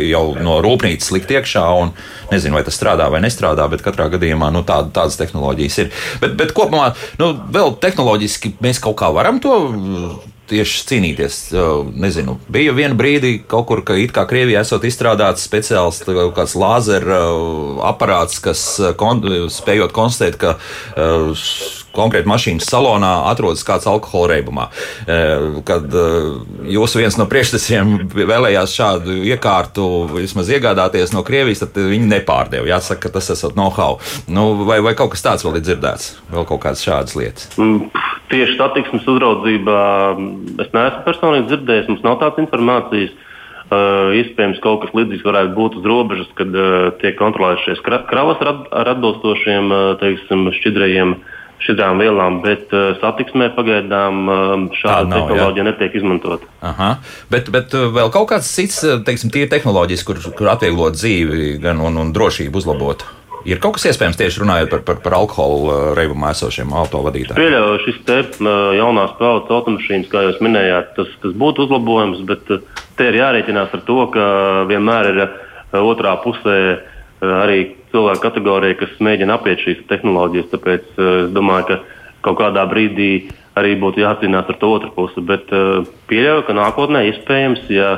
jau no rūpnīcas likt iekšā. Un, nezinu, vai tas strādā vai nestrādā, bet katrā gadījumā nu, tā, tādas tehnoloģijas ir. Bet, bet kopumā, nu, vēl tehnoloģiski mēs kaut kā varam to tieši cīnīties. Nezinu, bija viena brīdi, kaut kur, ka it kā Krievijā esot izstrādāts speciāls kāds lāzera aparāts, kas kon, spējot konstatēt, ka konkrēti mašīnas salonā atrodas kāds alkohola reibumā. Kad jūs viens no priekštesiem vēlējās šādu iekārtu vismaz iegādāties no Krievijas, tad viņi nepārdeva. Jāsaka, ka tas esat know-how. Nu, vai, vai kaut kas tāds vēl ir dzirdēts? Vēl kaut kādas šādas lietas? Mm, tieši satiksmes uzraudzībā es neesmu personīgi dzirdējis, mums nav tādas informācijas. Uh, iespējams, kaut kas līdzīgs varētu būt uz robežas, kad uh, tiek kontrolētas šīs kravas ar, ar atbilstošiem uh, teiksim, šķidrajiem uh, šādām vielām, bet uh, satiksmē pagaidām uh, šāda nav, tehnoloģija jā. netiek izmantota. Aha. Bet, bet uh, vēl kaut kāds cits, uh, teiksim, tīri tehnoloģijas, kur, kur atvieglot dzīvi gan un, un drošību uzlabot. Ir kaut kas iespējams tieši runājot par, par, par alkohola uh, reibumā esošiem autovadītājiem? Pieļauju, šis te jaunās paudzes automašīnas, kā jūs minējāt, tas, tas būtu uzlabojums, bet te ir jārēķinās ar to, ka vienmēr ir otrā pusē arī cilvēku kategorija, kas mēģina apiet šīs tehnoloģijas. Tāpēc uh, es domāju, ka kaut kādā brīdī arī būtu jācīnās ar to otru pusi. Bet uh, pieļauju, ka nākotnē iespējams, ja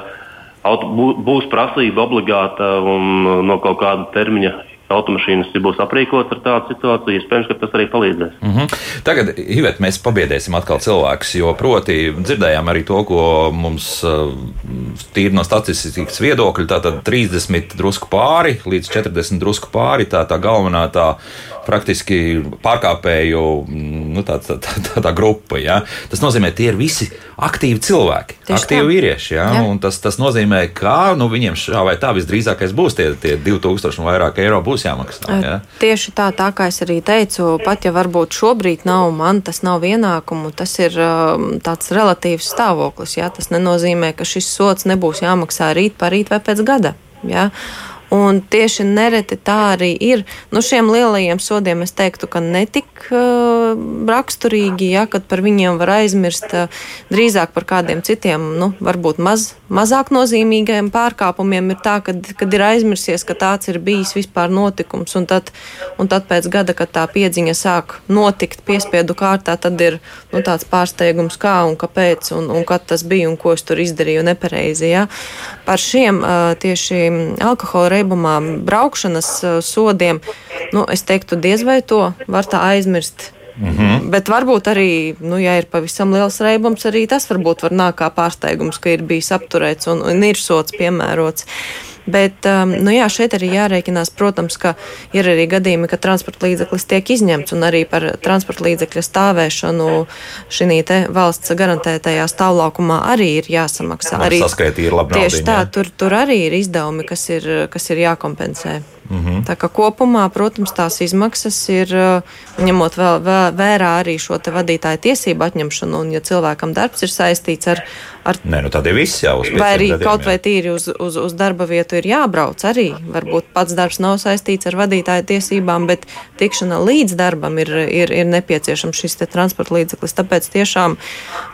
būs prasība obligāta un no kaut kāda termiņa automašīnas būs aprīkotas ar tādu situāciju, iespējams, ka tas arī palīdzēs. Mm -hmm. Tagad, Ivet, mēs pabiedēsim atkal cilvēkus, jo proti dzirdējām arī to, ko mums tīri no statistikas viedokļa, tātad 30 drusku pāri līdz 40 drusku pāri, tā tā galvenā tā praktiski pārkāpēju nu, tā, tā, tā, tā, tā grupa. Ja? Tas nozīmē, tie ir visi aktīvi cilvēki, Tieši aktīvi tā. vīrieši. Ja? Ja. Tas, tas nozīmē, ka nu, viņiem šā vai tā visdrīzākais būs tie, tie 2000 un vairāk eiro būs jāmaksā. Ja? Tieši tā, tā kā es arī teicu, pat ja varbūt šobrīd nav man, tas nav ienākumu, tas ir tāds relatīvs stāvoklis. Ja? Tas nenozīmē, ka šis sots nebūs jāmaksā rīt, parīt vai pēc gada. Ja? Un tieši nereti tā arī ir. Nu, šiem lielajiem sodiem es teiktu, ka netik uh, raksturīgi, ja, kad par viņiem var aizmirst uh, drīzāk par kādiem citiem, nu, varbūt maz, mazāk nozīmīgiem pārkāpumiem ir tā, kad, kad ir aizmirsies, ka tāds ir bijis vispār notikums. Un tad, un tad pēc gada, kad tā piedziņa sāk notikt piespiedu kārtā, tad ir nu, tāds pārsteigums, kā un kāpēc un, un kad tas bija un ko es tur izdarīju nepareizi. Ja. Par šiem uh, tieši alkohola reibumā braukšanas uh, sodiem, nu, es teiktu, diez vai to var tā aizmirst Mm -hmm. Bet varbūt arī, nu, ja ir pavisam liels reibums, arī tas varbūt var nākt kā pārsteigums, ka ir bijis apturēts un, un ir sots piemērots. Bet um, nu jā, šeit arī jārēķinās, protams, ka ir arī gadījumi, ka transporta līdzeklis tiek izņemts un arī par transporta līdzekļa stāvēšanu šī valsts garantētajā stāvlaukumā arī ir jāsamaksā. Arī saskaitī ir labi. Tieši tā, tur, tur arī ir izdevumi, kas ir, kas ir jākompensē. Mm -hmm. Tā kā kopumā, protams, tās izmaksas ir ņemot vēl, vēl vērā arī šo vadītāju tiesību atņemšanu, un ja cilvēkam darbs ir saistīts ar. Ar Nē, nu tad ir viss jau uz Vai arī gadiem, kaut vai tīri uz, uz, uz darba vietu ir jābrauc arī. Varbūt pats darbs nav saistīts ar vadītāju tiesībām, bet tikšana līdz darbam ir, ir, ir nepieciešams šis transporta līdzeklis. Tāpēc tiešām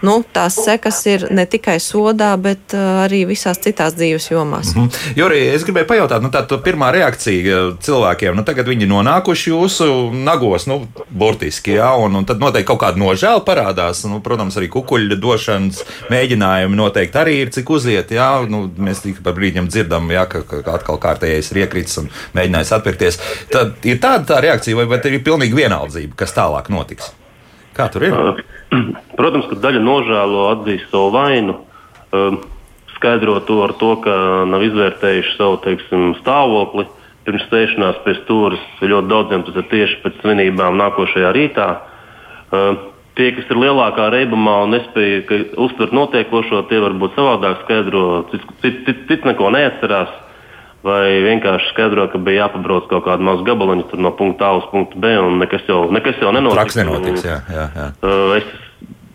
nu, tās sekas ir ne tikai sodā, bet uh, arī visās citās dzīves jomās. Mm -hmm. Juri, es gribēju pajautāt, nu, tā pirmā reakcija cilvēkiem. Nu, tagad viņi nonākuši jūsu nagos, nu, burtiski, jā, un, un tad noteikti kaut kāda nožēla parādās. Nu, protams, arī kukuļu došanas mēģinājumi noteikti arī ir, cik uziet. Jā, nu, mēs tikai par brīdim dzirdam, jā, ka, ka atkal kārtējais ir iekritis un mēģinājis atpirkties. Tad ir tāda tā reakcija, vai, vai ir pilnīgi vienaldzība, kas tālāk notiks? Kā tur ir? Protams, ka daļa nožēlo atzīst savu vainu. Um, skaidro to ar to, ka nav izvērtējuši savu teiksim, stāvokli pirms sēšanās pie stūres. Ļoti daudziem tas ir tieši pēc svinībām nākošajā rītā. Uh, tie, kas ir lielākā reibumā un nespēja uztvert notiekošo, tie varbūt savādāk skaidro, cits cit, cit neko neatcerās. Vai vienkārši skaidro, ka bija jāpabrauc kaut kādu mazu gabaliņu no punkta A uz punktu B, un nekas jau, nekas jau nenotiks. Traks nenotiks, jā, jā, jā. Uh, es,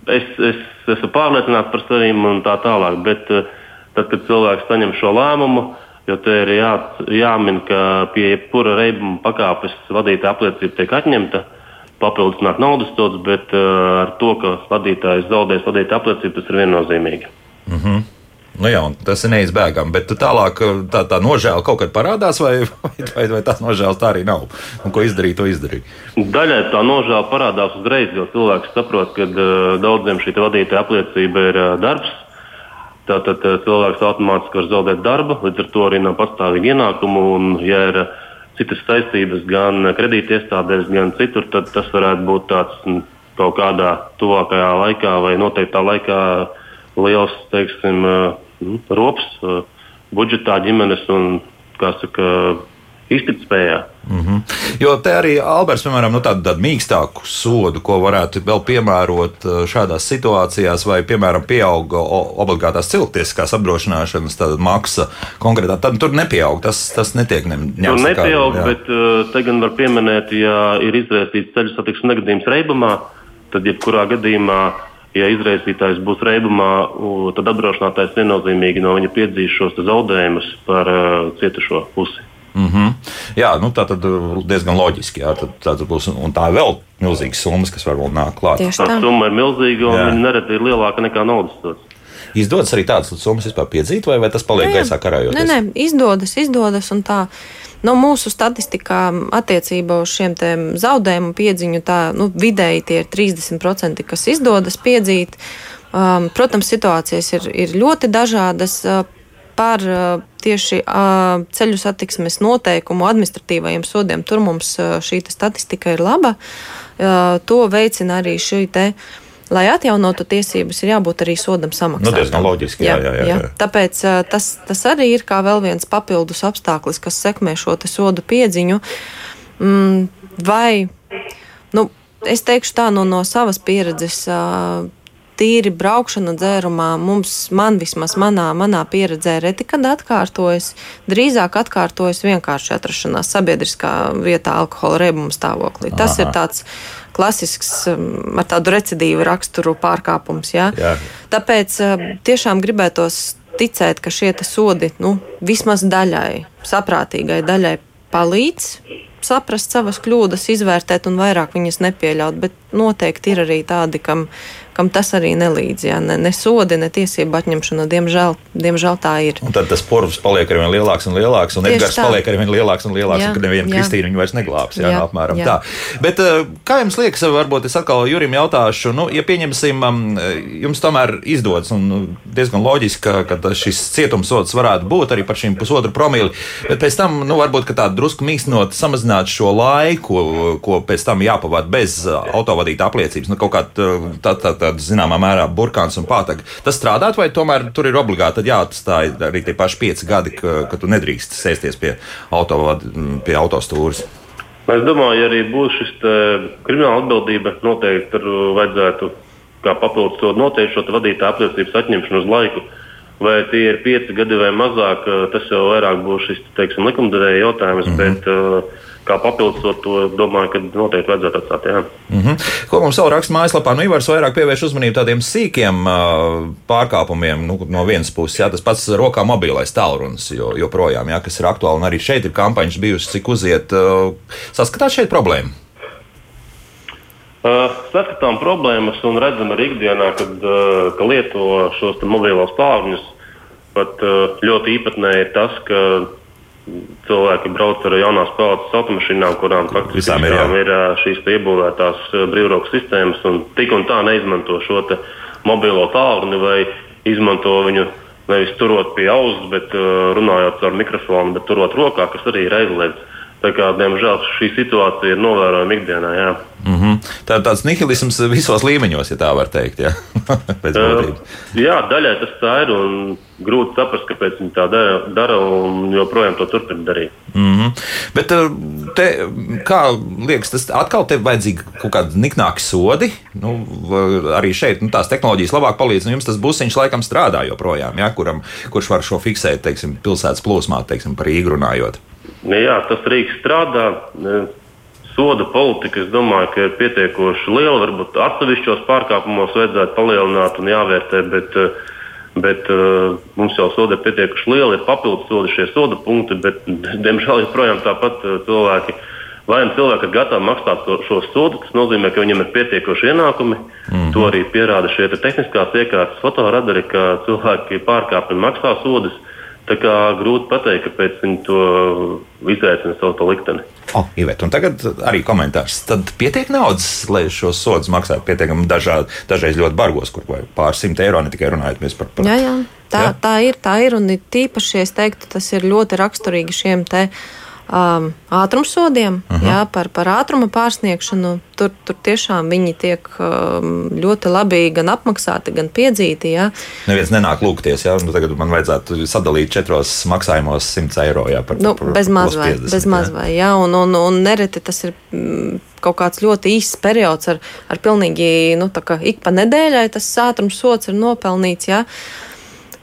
es, es, es esmu pārliecināts par sevi un tā tālāk, bet uh, tad, kad cilvēks saņem šo lēmumu, Jo te ir jā, jāmin, ka pie jebkura reibuma pakāpes vadītāja apliecība tiek atņemta, papildus nāk naudas sods, bet uh, ar to, ka vadītājs zaudēs vadītāja apliecību, tas ir viennozīmīgi. Mm -hmm. Nu jā, tas ir neizbēgami, bet tālāk tā, tā nožēla kaut kad parādās, vai, vai, vai tās nožēlas tā arī nav? Un ko izdarīt, to izdarīt? Daļai tā nožēla parādās uzreiz, jo cilvēks saprot, ka uh, daudziem šī vadītāja apliecība ir uh, darbs, Tātad eh, cilvēks automātiski var zaudēt darbu, līdz ar to arī nav pastāvīga ienākuma. Un, ja ir eh, citas saistības gan kredītiestādēs, gan citur, tad tas varētu būt tāds mm, kaut kādā tuvākajā laikā vai noteiktā laikā liels teiksim, eh, mm, rops budžetā ģimenes un, kā saka, iztikspējā. Mm -hmm. Jo te arī Alberts, piemēram, nu, tādu, tādu mīkstāku sodu, ko varētu vēl piemērot uh, šādās situācijās, vai, piemēram, pieauga obligātās cilvēktiesiskās apdrošināšanas maksa konkrētā, tad tur nepieaug. Tas, tas netiek ņemts. Tur nepieaug, kā, bet uh, te gan var pieminēt, ja ir izraisīts ceļu satiksmes negadījums reibumā, tad jebkurā gadījumā ja izraisītājs būs reibumā, tad apdrošinātājs viennozīmīgi no viņa piedzīs šos zaudējumus par uh, cietušo pusi. Mm -hmm. Jā, nu, tā tad diezgan loģiski. Jā, tad, tad būs, un tā vēl milzīgas summas, kas var vēl nākt klāt. Tā summa ir milzīga un viņa nereti ir lielāka nekā naudas sots. Izdodas arī tādas summas vispār piedzīt, vai, vai tas paliek jā, jā. gaisā karājot? Nē, nē, izdodas, izdodas. Tā, no nu, mūsu statistikā attiecībā uz šiem zaudējumu piedziņu, tā nu, vidēji tie ir 30%, kas izdodas piedzīt. Um, protams, situācijas ir, ir ļoti dažādas. Uh, par tieši ceļu satiksmes noteikumu administratīvajiem sodiem. Tur mums šī statistika ir laba. To veicina arī šī te. Lai atjaunotu tiesības, ir jābūt arī sodam samaksātam. Nu, diezgan loģiski. Jā, jā, jā, jā. jā. Tāpēc tas, tas arī ir kā vēl viens papildus apstākļus, kas sekmē šo sodu piedziņu. Mm, vai, nu, es teikšu tā no, no savas pieredzes, tīri braukšana dzērumā mums, man vismaz manā, manā pieredzē, reti kad atkārtojas. Drīzāk atkārtojas vienkārši atrašanās sabiedriskā vietā alkohola reibuma stāvoklī. Aha. Tas ir tāds klasisks, um, ar tādu recidīvu raksturu pārkāpums. Ja? Jā. Tāpēc um, tiešām gribētos ticēt, ka šie sodi nu, vismaz daļai, saprātīgai daļai palīdz saprast savas kļūdas, izvērtēt un vairāk viņas nepieļaut. Bet noteikti ir arī tādi, kam kam tas arī nelīdz. Jā, ne, ne sodi, ne tiesību atņemšana, diemžēl, diemžēl tā ir. Un tad tas porvs paliek ar vien lielāks un lielāks, un Edgars paliek ar vien lielāks un lielāks, jā, un kad neviena Kristīna viņu vairs neglābs. Jā, jā, apmēram jā. tā. Bet eh, kā jums liekas, varbūt es atkal Jurim jautāšu, nu, ja pieņemsim, um, jums tomēr izdodas un nu, diezgan loģiski, ka, ka šis cietumsods varētu būt arī par šīm pusotru promili, bet pēc tam, nu, varbūt tā drusku mīkstinot, samazināt šo laiku, ko pēc tam jāpavada bez autovadītāja autovadītāja apliecības, nu, kaut kā tāda, tā, tā, tā, zināmā mērā, burkāns un pātaga. Tas strādāt, vai tomēr tur ir obligāti jāatstāj arī tie paši pieci gadi, ka, ka tu nedrīkst sēsties pie, autovad, pie autostūras? Es domāju, arī būs šis krimināla atbildība, noteikti tur vajadzētu kā papildus to noteikti šo vadītāju apliecības atņemšanu uz laiku. Vai tie ir pieci gadi vai mazāk, tas jau vairāk būs šis teiksim, likumdevēja jautājums. Mm -hmm. bet, uh, kā papildus to domāju, ka noteikti vajadzētu atstāt. Jā. Mm -hmm. Ko mums vēl raksta mājaslapā? Nu, Ivars vairāk pievērš uzmanību tādiem sīkiem uh, pārkāpumiem. Nu, no vienas puses, jā, tas pats rokā mobilais tālrunis jo, joprojām, jā, kas ir aktuāli. Un arī šeit ir kampaņas bijusi, cik uziet. Uh, saskatāt šeit problēmu? Uh, saskatām problēmas un redzam arī ikdienā, kad, uh, ka lieto šos mobilos tālruņus. Pat uh, ļoti īpatnēji ir tas, ka cilvēki brauc ar jaunās paudzes automašīnām, kurām faktiski ir, ir šīs iebūvētās brīvrokas sistēmas, un tik un tā neizmanto šo mobilo tālruni vai izmanto viņu nevis turot pie auss, bet runājot ar mikrofonu, bet turot rokā, kas arī ir aizliegts. Tā kā, diemžēl šī situācija ir novērojama ikdienā. Jā. Mm -hmm. Tā ir tāds nihilisms visos līmeņos, ja tā var teikt. Jā, uh, jā daļai tas tā ir. Grūti saprast, kāpēc viņi tā dara, un joprojām to turpina darīt. Mm -hmm. Bet, te, kā liekas, tas atkal te vajadzīgi kaut kādi niknāki sodi. Nu, arī šeit nu, tās tehnoloģijas labāk palīdz. Nu, jums tas busiņš laikam strādā joprojām, ja, kuram, kurš var šo fiksēt, teiksim, pilsētas plūsmā, teiksim, par Rīgu runājot. Jā, tas Rīgas strādā. Soda politika, es domāju, ka ir pietiekoši liela. Varbūt atsevišķos pārkāpumos vajadzētu palielināt un jāvērtē, bet, bet mums jau soda ir pietiekoši liela, ir papildus sodi šie soda punkti, bet, diemžēl, joprojām tāpat cilvēki. Vai nu cilvēki ir gatavi maksāt šo sodu, tas nozīmē, ka viņiem ir pietiekoši ienākumi. Mm -hmm. To arī pierāda šie te tehniskās iekārtas fotoradari, ka cilvēki pārkāpj un maksā sodus. Tā kā grūti pateikt, kāpēc viņi to izaicina savu to likteni. Oh, Ivet, un tagad arī komentārs. Tad pietiek naudas, lai šos sodus maksātu pietiekami dažādi, dažreiz ļoti bargos, kur pāris simt eiro ne tikai runājot par. par... Jā, jā. Tā, jā? tā ir, tā ir, un tīpaši es teiktu, tas ir ļoti raksturīgi šiem te um, ātrumsodiem, uh -huh. jā, par, par ātruma pārsniegšanu. Tur, tur tiešām viņi tiek um, ļoti labi gan apmaksāti, gan piedzīti. Jā. Neviens nenāk lūgties, jā, nu, tagad man vajadzētu sadalīt četros maksājumos 100 eiro. Jā, par, nu, par, bez maz vai, 50, bez maz vai, jā, un, un, un nereti tas ir. Mm, kaut kāds ļoti īsts periods ar, ar pilnīgi nu, ik pa nedēļai tas ātrums sots ir nopelnīts. Jā. Uh,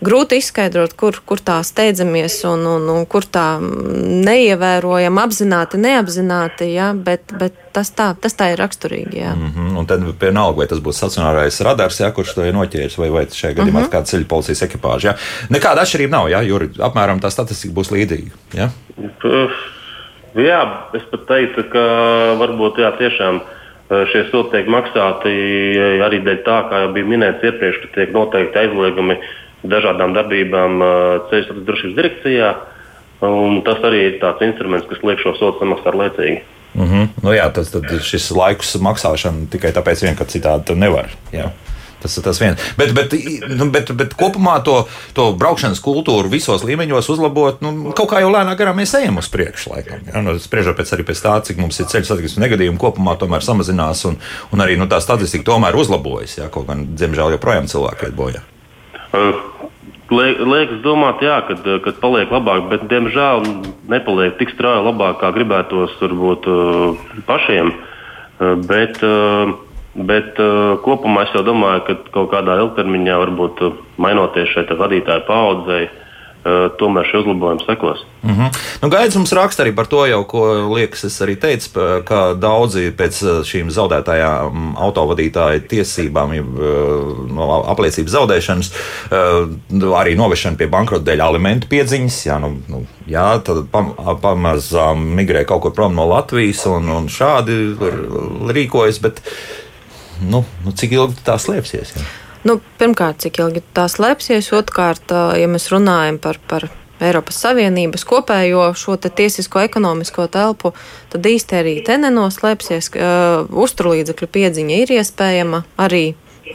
grūti izskaidrot, kur, kur tā steidzamies un, un, un kur tā neievērojam, apzināti, neapzināti, ja, bet, bet tas, tā, tas tā ir raksturīgi. Ja. Mm -hmm. Un tad vienalga, vai tas būs stacionārais radars, ja, kurš to ir noķēris, vai, vai šajā gadījumā mm -hmm. kāda ceļu policijas ekipāža. Ja. Nekāda atšķirība nav, ja, jo apmēram tā statistika būs līdzīga. Ja. Jā, es pat teiktu, ka varbūt jā, tiešām šie sodi tiek maksāti arī dēļ tā, kā jau bija minēts iepriekš, ka tiek noteikti aizliegumi uh, dažādām darbībām ceļu satiksmes drošības direkcijā. Tas arī ir tāds instruments, kas liek šo sodu samaksāt laicīgi. Mm -hmm. nu, jā, tas ir šis laikus maksāšana tikai tāpēc, vien, ka citādi nevar. Jā. Tas ir tas viens. Bet, bet, nu, bet, bet kopumā to, to braukšanas kultūru visos līmeņos uzlabot, nu, kaut kā jau lēnāk garām mēs ejam uz priekšu. Ja? nu, spriežot pēc, pēc tā, cik mums ir ceļu satiksmes negadījumu, kopumā tomēr samazinās un, un arī nu, tā statistika tomēr uzlabojas. Ja? Kaut gan, diemžēl, joprojām cilvēki iet bojā. Liekas, domāt, jā, kad, kad paliek labāk, bet diemžēl nepaliek tik strauji labāk, kā gribētos varbūt pašiem. Bet, bet kopumā es domāju, ka kaut kādā ilgtermiņā, varbūt mainoties šai vadītāju paudzei, tomēr šie uzlabojumi sekos. Mm -hmm. nu, Gaidis mums raksta arī par to, jau, ko liekas, es arī teicu, ka daudzi pēc šīm zaudētajām autovadītāju tiesībām, jau no apliecības zaudēšanas, arī novešana pie bankrota dēļ alimentu piedziņas. Jā, nu, nu, jā, tad pam, pamazām migrē kaut kur prom no Latvijas un, un šādi rīkojas. Bet, nu, nu, cik ilgi tā slēpsies? Jā? Nu, pirmkārt, cik ilgi tā slēpsies, otrkārt, ja mēs runājam par, par Eiropas Savienības kopējo šo tiesisko ekonomisko telpu, tad īsti arī te nenoslēpsies, uh, uzturlīdzekļu piedziņa ir iespējama arī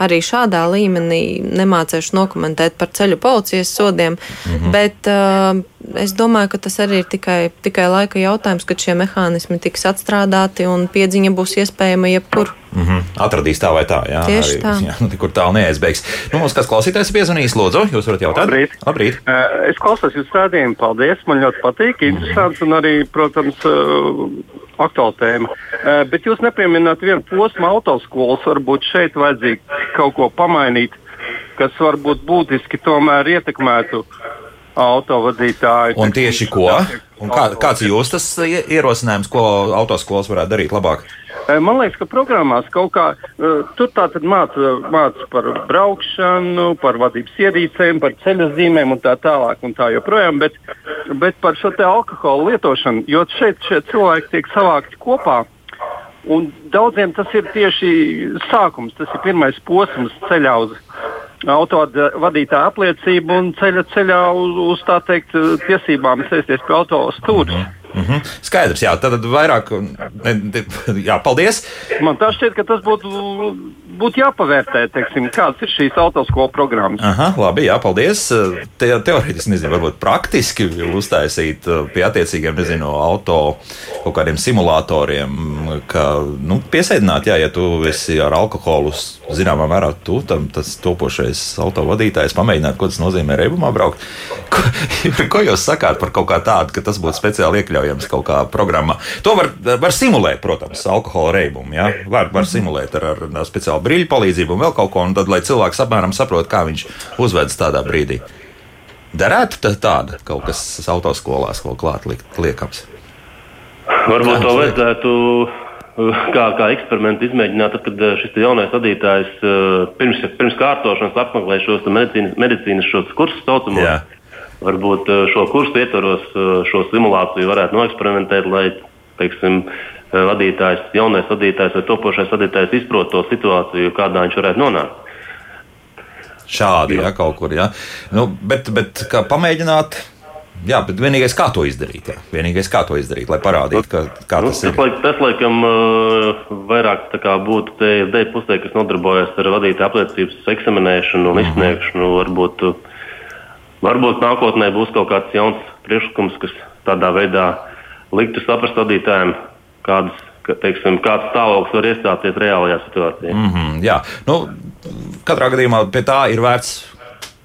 arī šādā līmenī nemācīšu nokomentēt par ceļu policijas sodiem, mm -hmm. bet uh, es domāju, ka tas arī ir tikai, tikai laika jautājums, kad šie mehānismi tiks atstrādāti un piedziņa būs iespējama jebkur. Mm -hmm. Atradīs tā vai tā, jā. Tieši arī, tā. Jā, nu, kur tālu neaizbēgs. Nu, mums kāds klausītājs piezvanīs, lūdzu, jūs varat jautāt? Labrīt. Labrīt. Uh, es klausos jūsu rādījumu, paldies, man ļoti patīk, interesants un arī, protams, uh, aktuāla tēma. Uh, bet jūs nepieminat vienu posmu autoskolas, varbūt šeit vajadzīgi kaut ko pamainīt, kas varbūt būtiski tomēr ietekmētu autovadītāju. Un tieši ko? Un kā, kāds ir jūsu tas ierosinājums, ko autoskolas varētu darīt labāk? Man liekas, ka programmās kaut kā tur tā tad māca, māca par braukšanu, par vadības ierīcēm, par ceļa zīmēm un tā tālāk un tā joprojām, bet, bet par šo te alkohola lietošanu, jo šeit šie cilvēki tiek savākti kopā. Un daudziem tas ir tieši sākums, tas ir pirmais posms ceļā uz autovadītāja apliecību un ceļa ceļā uz, uz tā teikt tiesībām sēsties pie auto stūra. Mm -hmm. Mm -hmm. Skaidrs, jā, tad vairāk. Jā, paldies. Man tā šķiet, ka tas būtu, būtu jāpavērtē, teiksim, kādas ir šīs autoskola programmas. Aha, labi, jā, paldies. Te, teorētiski, nezinu, varbūt praktiski uztaisīt pie attiecīgiem, nezinu, auto kaut kādiem simulatoriem, ka, nu, piesēdināt, jā, ja tu esi ar alkoholu, zināmā mērā, tu tam tas topošais autovadītājs pamēģināt, ko tas nozīmē reibumā braukt. Ko, ko jūs sakāt par kaut kā tādu, ka tas būtu speciāli iekļauts? Iekļaujams kaut kā programmā. To var, var simulēt, protams, alkohola reibumu. Ja? Var, var simulēt ar, ar, ar speciālu brīļu palīdzību un vēl kaut ko, un tad, lai cilvēks apmēram saprot, kā viņš uzvedas tādā brīdī. Darētu tāda kaut kas autoskolās vēl klāt liek, liekams. Varbūt to vajadzētu kā, kā eksperimentu izmēģināt, tad, kad šis jaunais vadītājs pirms, pirms kārtošanas apmeklē šos medicīnas, medicīnas šos kursus saucamos. Varbūt eh, šo kursu ietvaros eh, šo simulāciju varētu noeksperimentēt, lai teiksim, eh, vadītājs, jaunais vadītājs vai topošais vadītājs izprot to situāciju, kādā viņš varētu nonākt. Šādi, jā, kaut kur, jā. Nu, bet, bet kā pamēģināt, Jā, bet vienīgais, kā to izdarīt, jā. vienīgais, kā to izdarīt, lai parādītu, ka, kā nu, tas ir. Tas, tas laikam, vairāk būtu TFD pusē, kas nodarbojas ar vadītāju apliecības eksaminēšanu un -hmm. izsniegšanu. Varbūt Varbūt nākotnē būs kaut kāds jauns priekšlikums, kas tādā veidā liktu saprast vadītājiem, kādas, ka, teiksim, kāds stāvoklis var iestāties reālajā situācijā. Mm -hmm, jā, nu, katrā gadījumā pie tā ir vērts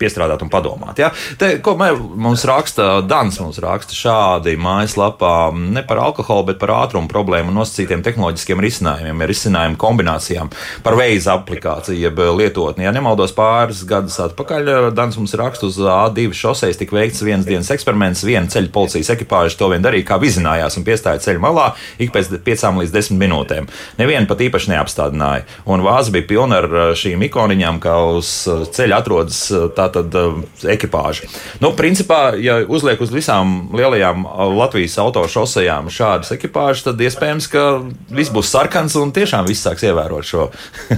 piestrādāt un padomāt. Ja? Te, ko mums raksta Dans, mums raksta šādi mājaslapā ne par alkoholu, bet par ātrumu problēmu un nosacītiem tehnoloģiskiem risinājumiem, risinājumu kombinācijām, par veiza aplikāciju, jeb lietotni. Ja nemaldos pāris gadus atpakaļ, Dans mums raksta uz A2 šoseis tika veikts viens dienas eksperiments, viena ceļa policijas ekipāža to vien darīja, kā vizinājās un piestāja ceļa malā ik pēc 5 līdz 10 minūtēm. Nevienu pat īpaši neapstādināja. Un vāza bija pilna ar šīm ikoniņām, kā uz ceļa atrodas tā tātad uh, ekipāža. Nu, principā, ja uzliek uz visām lielajām uh, Latvijas autošosejām šādas ekipāžas, tad iespējams, ka viss būs sarkans un tiešām viss sāks ievērot šo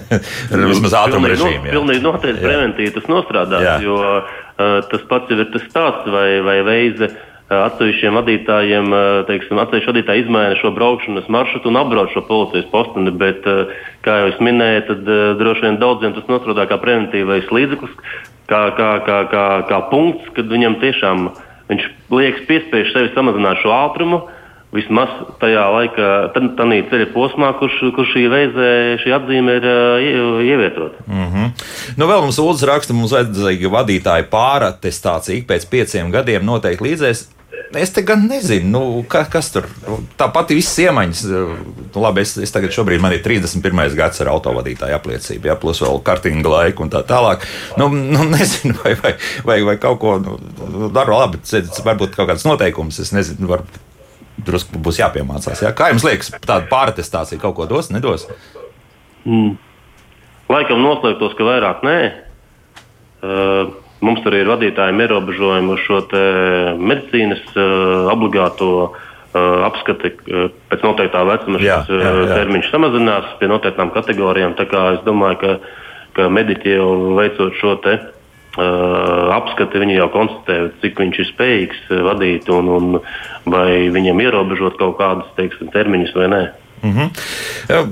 vismaz ātruma režīmu. Jā. Pilnīgi noteikti preventīvi tas nostrādās, jā. jo uh, tas pats jau ir tas stāsts vai, vai veize. Atsevišķiem vadītājiem, teiksim, atsevišķi vadītāji izmaina šo braukšanas maršrutu un apbrauc šo policijas posteni, bet, kā jau es minēju, tad droši vien daudziem tas nostrādā kā preventīvais līdzeklis, kā, kā, kā, kā, kā punkts, kad viņam tiešām viņš liekas piespiež sevi samazināt šo ātrumu. Vismaz tajā laikā, tādā ceļa posmā, kurš, kurš šī reizē šī atzīme ir uh, ievietota. Mm -hmm. nu, vēl mums Lūdzu raksta, mums vajadzīga vadītāja pāratestācija ik pēc pieciem gadiem noteikti līdzēs. Es te gan nezinu, nu, ka, kas tur tāpat viss iemaņas. Nu, labi, es, es tagad šobrīd man ir 31. gads ar autovadītāju apliecību, ja, plus vēl kartinga laiku un tā tālāk. Nu, nu, nezinu, vai, vai, vai, vai kaut ko nu, daru labi, varbūt kaut kāds noteikums, es nezinu, varbūt drusku būs jāpiemācās. Ja? Kā jums liekas, tāda pāratestācija kaut ko dos, nedos? Mm. Laikam noslēgtos, ka vairāk nē. Uh, Mums arī ir vadītājiem ierobežojumi uz šo medicīnas uh, obligāto uh, apskati. Uh, pēc noteiktā vecuma šis jā, jā, jā. termiņš samazinās pie noteiktām kategorijām. Es domāju, ka, ka mediķi jau veicot šo te, uh, apskati, viņi jau konstatē, cik viņš ir spējīgs vadīt un, un vai viņam ierobežot kaut kādus teiksim, termiņus vai nē. Mm -hmm. ja,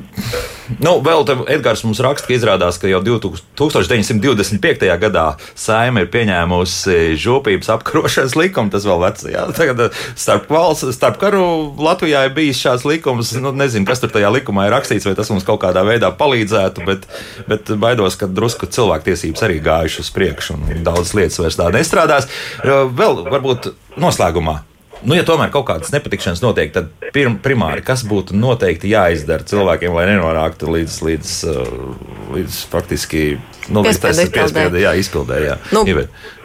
nu, vēl te Edgars mums raksta, ka izrādās, ka jau 1925. gadā saima ir pieņēmusi žūpības apkarošanas likumu. Tas vēl vecs, jā. Tagad starp, valsts, starp karu Latvijā ir bijis šāds likums. Nu, nezinu, kas tur tajā likumā ir rakstīts, vai tas mums kaut kādā veidā palīdzētu, bet, bet baidos, ka drusku cilvēktiesības arī gājušas uz priekšu un daudz lietas vairs tā nestrādās. Vēl varbūt noslēgumā Nu, ja tomēr kaut kādas nepatikšanas notiek, tad pirm, primāri kas būtu noteikti jāizdara cilvēkiem, lai nenonāktu līdz, līdz, uh, līdz faktiski nu, Piespiedu izpildē. Nu,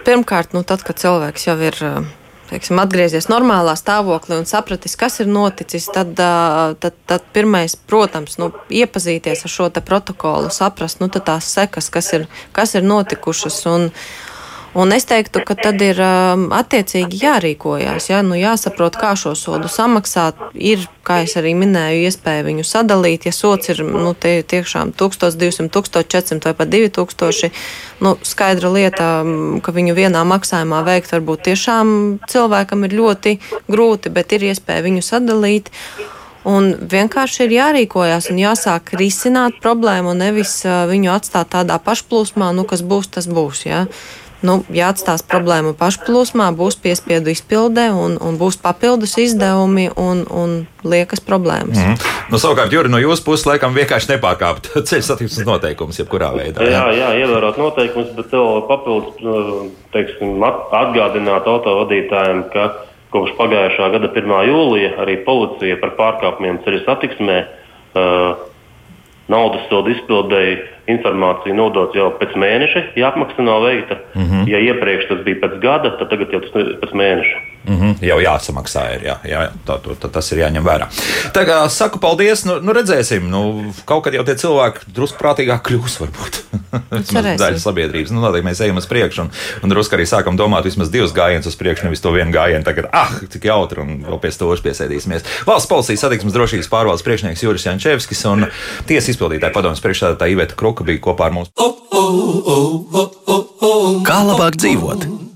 pirmkārt, nu, tad, kad cilvēks jau ir. uh, Teiksim, atgriezies normālā stāvoklī un sapratis, kas ir noticis, tad, uh, tad, tad pirmais, protams, nu, iepazīties ar šo protokolu, saprast nu, tās sekas, kas ir, kas ir notikušas. Un, Un es teiktu, ka tad ir um, attiecīgi jārīkojās. Ja? Nu, jāsaprot, kā šo sodu samaksāt. Ir, kā jau arī minēju, iespēja viņu sadalīt. Ja sots ir nu, tie, tiešām 1200, 1400 vai pat 2000, nu, skaidra lieta, um, ka viņu vienā maksājumā veikt varbūt tiešām cilvēkam ir ļoti grūti, bet ir iespēja viņu sadalīt. Un vienkārši ir jārīkojas un jāsāk risināt problēmu, nevis uh, viņu atstāt tādā pašplūsmā, nu, kas būs, tas būs. Ja? Nu, ja atstās problēmu pašplūsmā, būs piespiedu izpilde un, un būs papildus izdevumi un, un liekas problēmas. Mm. Nu, savukārt, Juri, no jūsu puses laikam vienkārši nepārkāpt ceļu satiksmes noteikumus, jebkurā veidā. Jā, jā, jā ievērot noteikumus, bet vēl papildus nu, teiksim, atgādināt autovadītājiem, ka kopš pagājušā gada 1. jūlija arī policija par pārkāpumiem ceļu satiksmē uh, naudas sodu izpildēji informācija nodot jau pēc mēneša, ja apmaksa nav veikta. Mm -hmm. Ja iepriekš tas bija pēc gada, tad tagad jau tas ir pēc mēneša. Mm -hmm. Jau jāsamaksā, ir, jā, jā, tā, tā, tas ir jāņem vērā. Tā kā saku paldies, nu, nu redzēsim, nu, kaut kad jau tie cilvēki drusku prātīgāk kļūs, varbūt. Daļa sabiedrības, nu, noteikti mēs ejam uz priekšu un, un drusku arī sākam domāt vismaz divus gājienus uz priekšu, nevis to vienu gājienu. Tagad, ah, cik jautri, un vēl pie stūra piesēdīsimies. Valsts policijas satiksmes drošības pārvaldes priekšnieks Juris Jančevskis un tiesas izpildītāja padomus priekšstādātāja Iveta Kruka bija kopā ar mums. Kā labāk dzīvot?